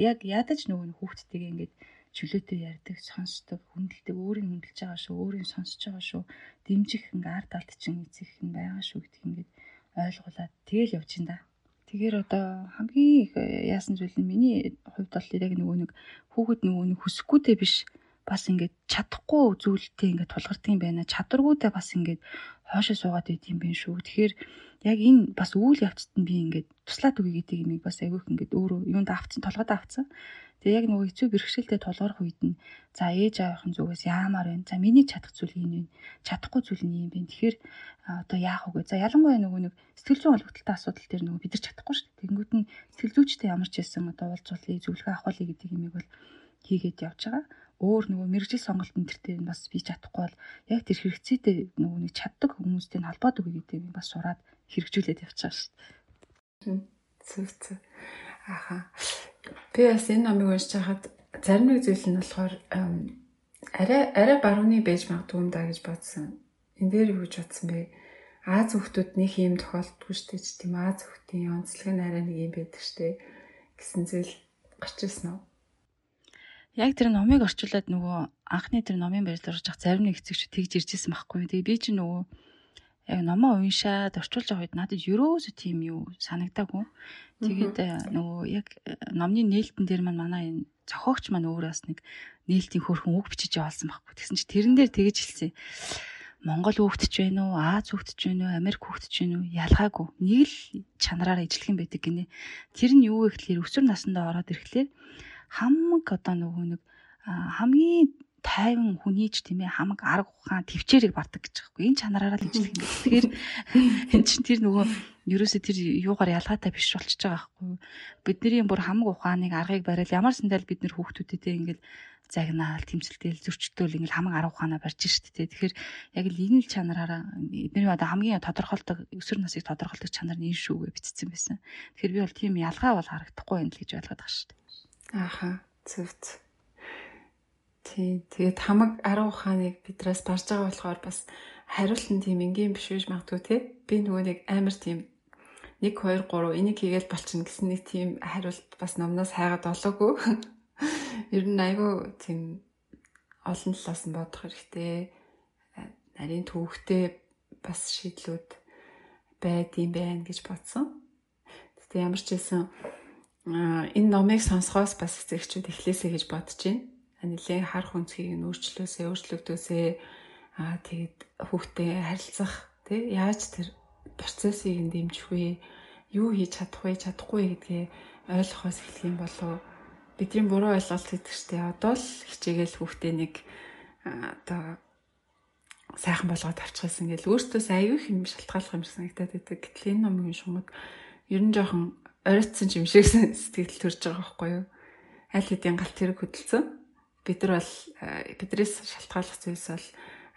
яг ядаж нөгөө хүүхдтэйгээ ингээд чөлөөтэй ярьдаг, сонсдог, хүндэлдэг, өөрийн хүндэлж байгаа шүү, өөрийн сонсож байгаа шүү, дэмжих ингээ ард талд чинь эцэг нь байгаа шүү гэдгийг ингээд ойлгуулад тэгэл явж ин да. Тэгэхээр одоо хамгийн их яасан зүйл нь миний хувьд бол яг нөгөө нэг хүүхэд нөгөө нэг хүсэхгүйтэй биш бас ингээд чадахгүй зүйлтэй ингээд тулгардаг юм байна. Чадваргүйтэй бас ингээд хоошоо суугаад байт юм байна шүү. Тэгэхээр яг энэ бас үйл явцад нь би ингээд туслаад өгье гэдэг юм бас айгүйх ингээд өөрөө юунд авцсан толгойд авцсан. Тэгээ яг нөгөө хэцүү бэрхшээлтэй толгорох үед нь за ээж аавынхын зүгээс яамаар байна. За миний чадах зүйл энэ байна. Чадахгүй зүйл нь юм байна. Тэгэхээр одоо яах вэ? За ялангуяа нөгөө нэг сэтгэл зүйн холбогдлолтой асуудал дээр нөгөө бид нар чадахгүй шүү дээ. Тэнгүүд нь сэтгэл зүйчтэй ямар ч байсан одоо уулзуулъя, зөвлөгөө авахлаа гэдэг юмыг бол хийгээд явж байгаа. Өөр нөгөө мэрэгжил сонголт энэ төр дээр бас би чадахгүй бол яг тэр хэрэгцээтэй нөгөө нэг чаддаг хүмүүстэй холбоод өгье гэдэг юм бас сураад хэрэгжүүлээд явчихаа шүү дээ. Зүг зүг. Аха. Би бас энэ номыг уншиж байхад зарим нэг зүйл нь болохоор арай арай барууны байж магадгүй юм да гэж бодсон. Энд дээр юу гэж бодсон бэ? Аз хүүхдүүд нэг юм тохиолддгүй шүү дээ ч тийм Аз хүүхдийн онцлог нь арай нэг юм байдаг дээ гэсэн зүйл гарч ирсэн үү? Яг тэр номыг орчуулад нөгөө анхны тэр номын барьд орж ах зарим нэг хэсэгч тэгж иржсэн байхгүй. Тэгээ би чи нөгөө яг номоо уншаад орчуулж байгаа үед надад ерөөсөө тийм юу санагдаагүй. Тэгээд э, нөгөө яг э, номны нээлтэн дээр маань манай энэ зохиогч маань өөрөө бас нэг нээлтийн хөөрхөн үг бичиж яваалсан байхгүй. Тэгсэн чи тэрэн дээр тэгэж хэлсэн. Монгол хүүхдч байна уу, Аз хүүхдч байна уу, Америк хүүхдч байна уу ялгаагүй. Нэг л чанараараа ижлэх юм байдаг гинэ. Тэр нь юу вэ гэхлээр өсвөр насндаа ороод ирэхлээр хамаг одоо нөгөө нэг хамгийн тайван хүнийч тийм ээ хамаг арга ухаан төвчээрийг бардаг гэж байгаа юм. Энэ чанараараа л ижлэх юм. Тэгэхээр эн чинь тэр нөгөө ерөөсөө тэр юугаар ялгаатай биш болчихж байгаа юу. Бидний бүр хамаг ухааныг аргыг барайл ямар сандал бид нэр хүүхдүүдэд ингээл загнаал, тэмцэлтэл, зөрчтөөл ингээл хамаг арга ухаанаа барьж штэ тэ. Тэгэхээр яг л энэ л чанараараа эдний одоо хамгийн тодорхойлдог өсвөр насыг тодорхойлдог чанар нь энэ шүүгээ бичсэн байсан. Тэгэхээр би бол тийм ялгаа бол харагдахгүй юм л гэж ойлгоод байгаа штэ. Ааха зөв. Тий, тэгээд хамаг арга ухааныг бидраас барж байгаа болохоор бас хариулт нь тийм энгийн биш биш магадгүй те. Би нөгөө нэг амар тийм 1 2 3 энийг хийгээл болчихно гэсэн нэг тийм хариулт бас номноос хайгаад олоогүй. Ер нь айгүй тийм олон талаас нь бодох хэрэгтэй. Нарийн төвхтэй бас шийдлүүд байдсан байна гэж бодсон. Тэгтээ ямар ч хэлсэн энэ номыг сонсохоос бас эцэгчүүд эхлээсэй гэж бодож байна. Нилээн харах үнцгийг нь өөрчлөөсэй, өөрчлөгдөөсэй. Аа тэгээд хүүхдээ харилцах тий яаж тэр процессыг нь дэмжих вэ? Юу хийж чадах вэ, чадахгүй гэдгээ ойлгохоос эхлэх юм болов бидний буруу ойлголт гэдэг чтэй одоо л хичээгээл хүүхдээ нэг одоо сайхан болгоод авчихсан гэл өөртөөс аюу их юм шалтгааллах юм санагдаад байдаг. Гэтэл энэ номын шумаг ер нь жоохон оройтсан юм шиг сэтгэл төрж байгаа байхгүй юу? Аль хэдийн галт хэрэг хөдөлсөн. Бид нар бол бидрээс шалтгааллах зүйлс бол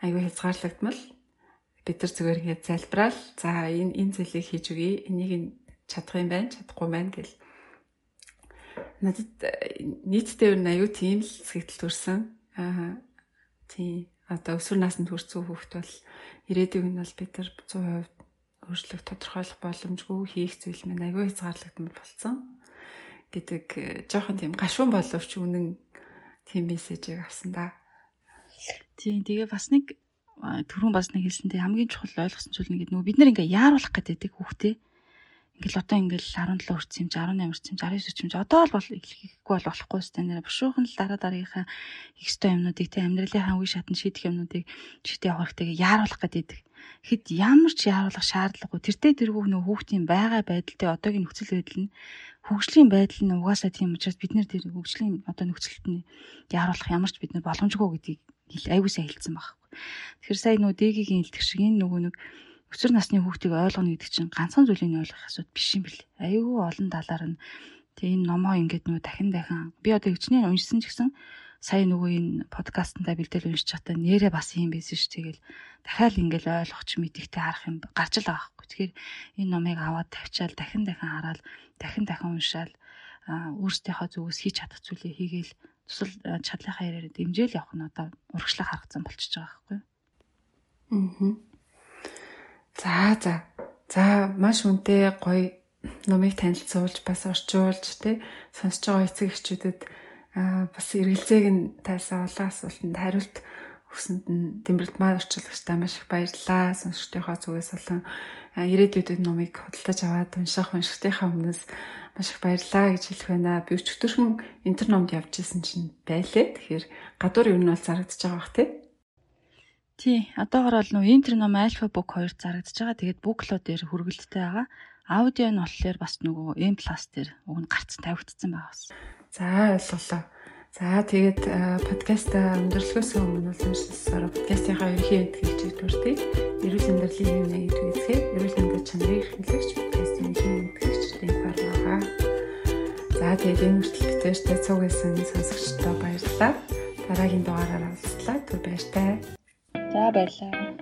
аюу хязгаарлагдмал. Бид нар зүгээр ингээд залбираал за энэ энэ зүйлийг хийж өгье. Энийг чадах юм байна, чадахгүй байна гэл надад э, нийтдээ нь аюу тийм л сэтгэл төрсэн. Аа тийм одоо өсвөр наснд хүрсэн хүүхд бол ирээдүйг нь бол бид нар 100% өөрчлөх тодорхойлох боломжгүй хийх зүйл мэн аюу хязгаарлагдсан болсон. Гэдэг э, жоохон тийм гашуун боловч үнэн тийм мессежийг авсан да. Тийм тэгээ бас нэг түрүүн бас нэг хэлсэнтэй хамгийн чухал ойлгосон зүйл нэг нөгөө бид нар ингээ яаруулах гэдэг хүүхдээ. Ингээл одоо ингээл 17 хүрсэн юм 18 хүрсэн 69 хүрсэн юм одоо л бол хийхгүй бол болохгүй сте нэр бушуухан л дараа дараагийнхаа их өстой юмнуудыг те амьдралынхаа үе шатнд шийдэх юмнуудыг шийдээ явах хэрэгтэй яаруулах гэдэг хэд ямар ч яаруулах шаардлагагүй тэртээ тэргүй нөх хүүхдийн байгаа байдалтай одоогийн нөхцөл байдал нь хөгжлийн байдал нь угаасаа тийм учраас бид нэр тэр хөгжлийн одоо нөхцөлт нь яаруулах ямар ч бид нар боломжгүй гэдгийг айгуусаа хэлсэн байхгүй. Тэгэхээр сая нөө дэгийн илтгэх шиг энэ нөгөө нэг өсвөр насны хүүхдийг ойлгоно гэдэг чинь ганцхан зүйлийг ойлгох асуудал биш юм бэл. Аюу олон талаар нь энэ номоо ингээд нөгөө дахин дахин би одоо хичнээн уншсан ч гэсэн сая нөгөө энэ подкастнда бэлдээл уншиж чадаа нэрээ бас юм байсан ш тэгэл дахиад ингээд ойлгох ч мэдихтэй харах юм гарч л байгаа хгүй. Тэгэхээр энэ номыг аваад тавьчаал дахин дахин хараад дахин дахин уншаал өөрсдийнхөө зүгээс хийж чадах зүйлээ хийгээл тусал чадлынхаа яриараа дэмжээл явах нь одоо урагшлах харагдсан болчихж байгаа байхгүй. Аа. За за. За маш үнэтэй гоё номыг танилцуулж бас орчуулж тий сонсож байгаа эцэг эхчүүдэд бас эргэлзээг нь тайлсан олон асуултанд хариулт өгсөнд нь Дэмбэрт маань орчуулагчдаа маш их баярлалаа. Сонсогчдийнхоо зүгээс болон ирээдүйд номыг худалдаж аваад унших уншигтынхаа өмнөөс маш их баярлалаа гэж хэлэх байна. Би өчтөрхөн интерномд явж исэн чинь байлээ. Тэгэхээр гадуур юу нь бол зарагдаж байгаа бах тий. Тий, одоогор бол нөө Интер ном Alpha Book 2 зарагдаж байгаа. Тэгээд Booklo дээр хүргэлттэй байгаа. Аудио нь болохоор бас нөгөө M+ дээр уг нь гарцсан тавигдсан байгаа бас. За ойлголоо. За тэгээд подкаст өндөрлөхөөс өмнө бол уншсаар подкастынхаа ерөнхий энд хэлж өгдөртий. Эрүүл амьдралын юм нэг үзгээд эрүүл амьдрал чанарыг хэрэглэгч подкастын ерөнхий эндгэгчдийн баярлалаа. За тэгээд энэ хүртэл битэртэй цугсан сонсогчдоо баярлалаа. Дараагийн дугаараар уулзлаа. Түр баяртай. За баярлалаа.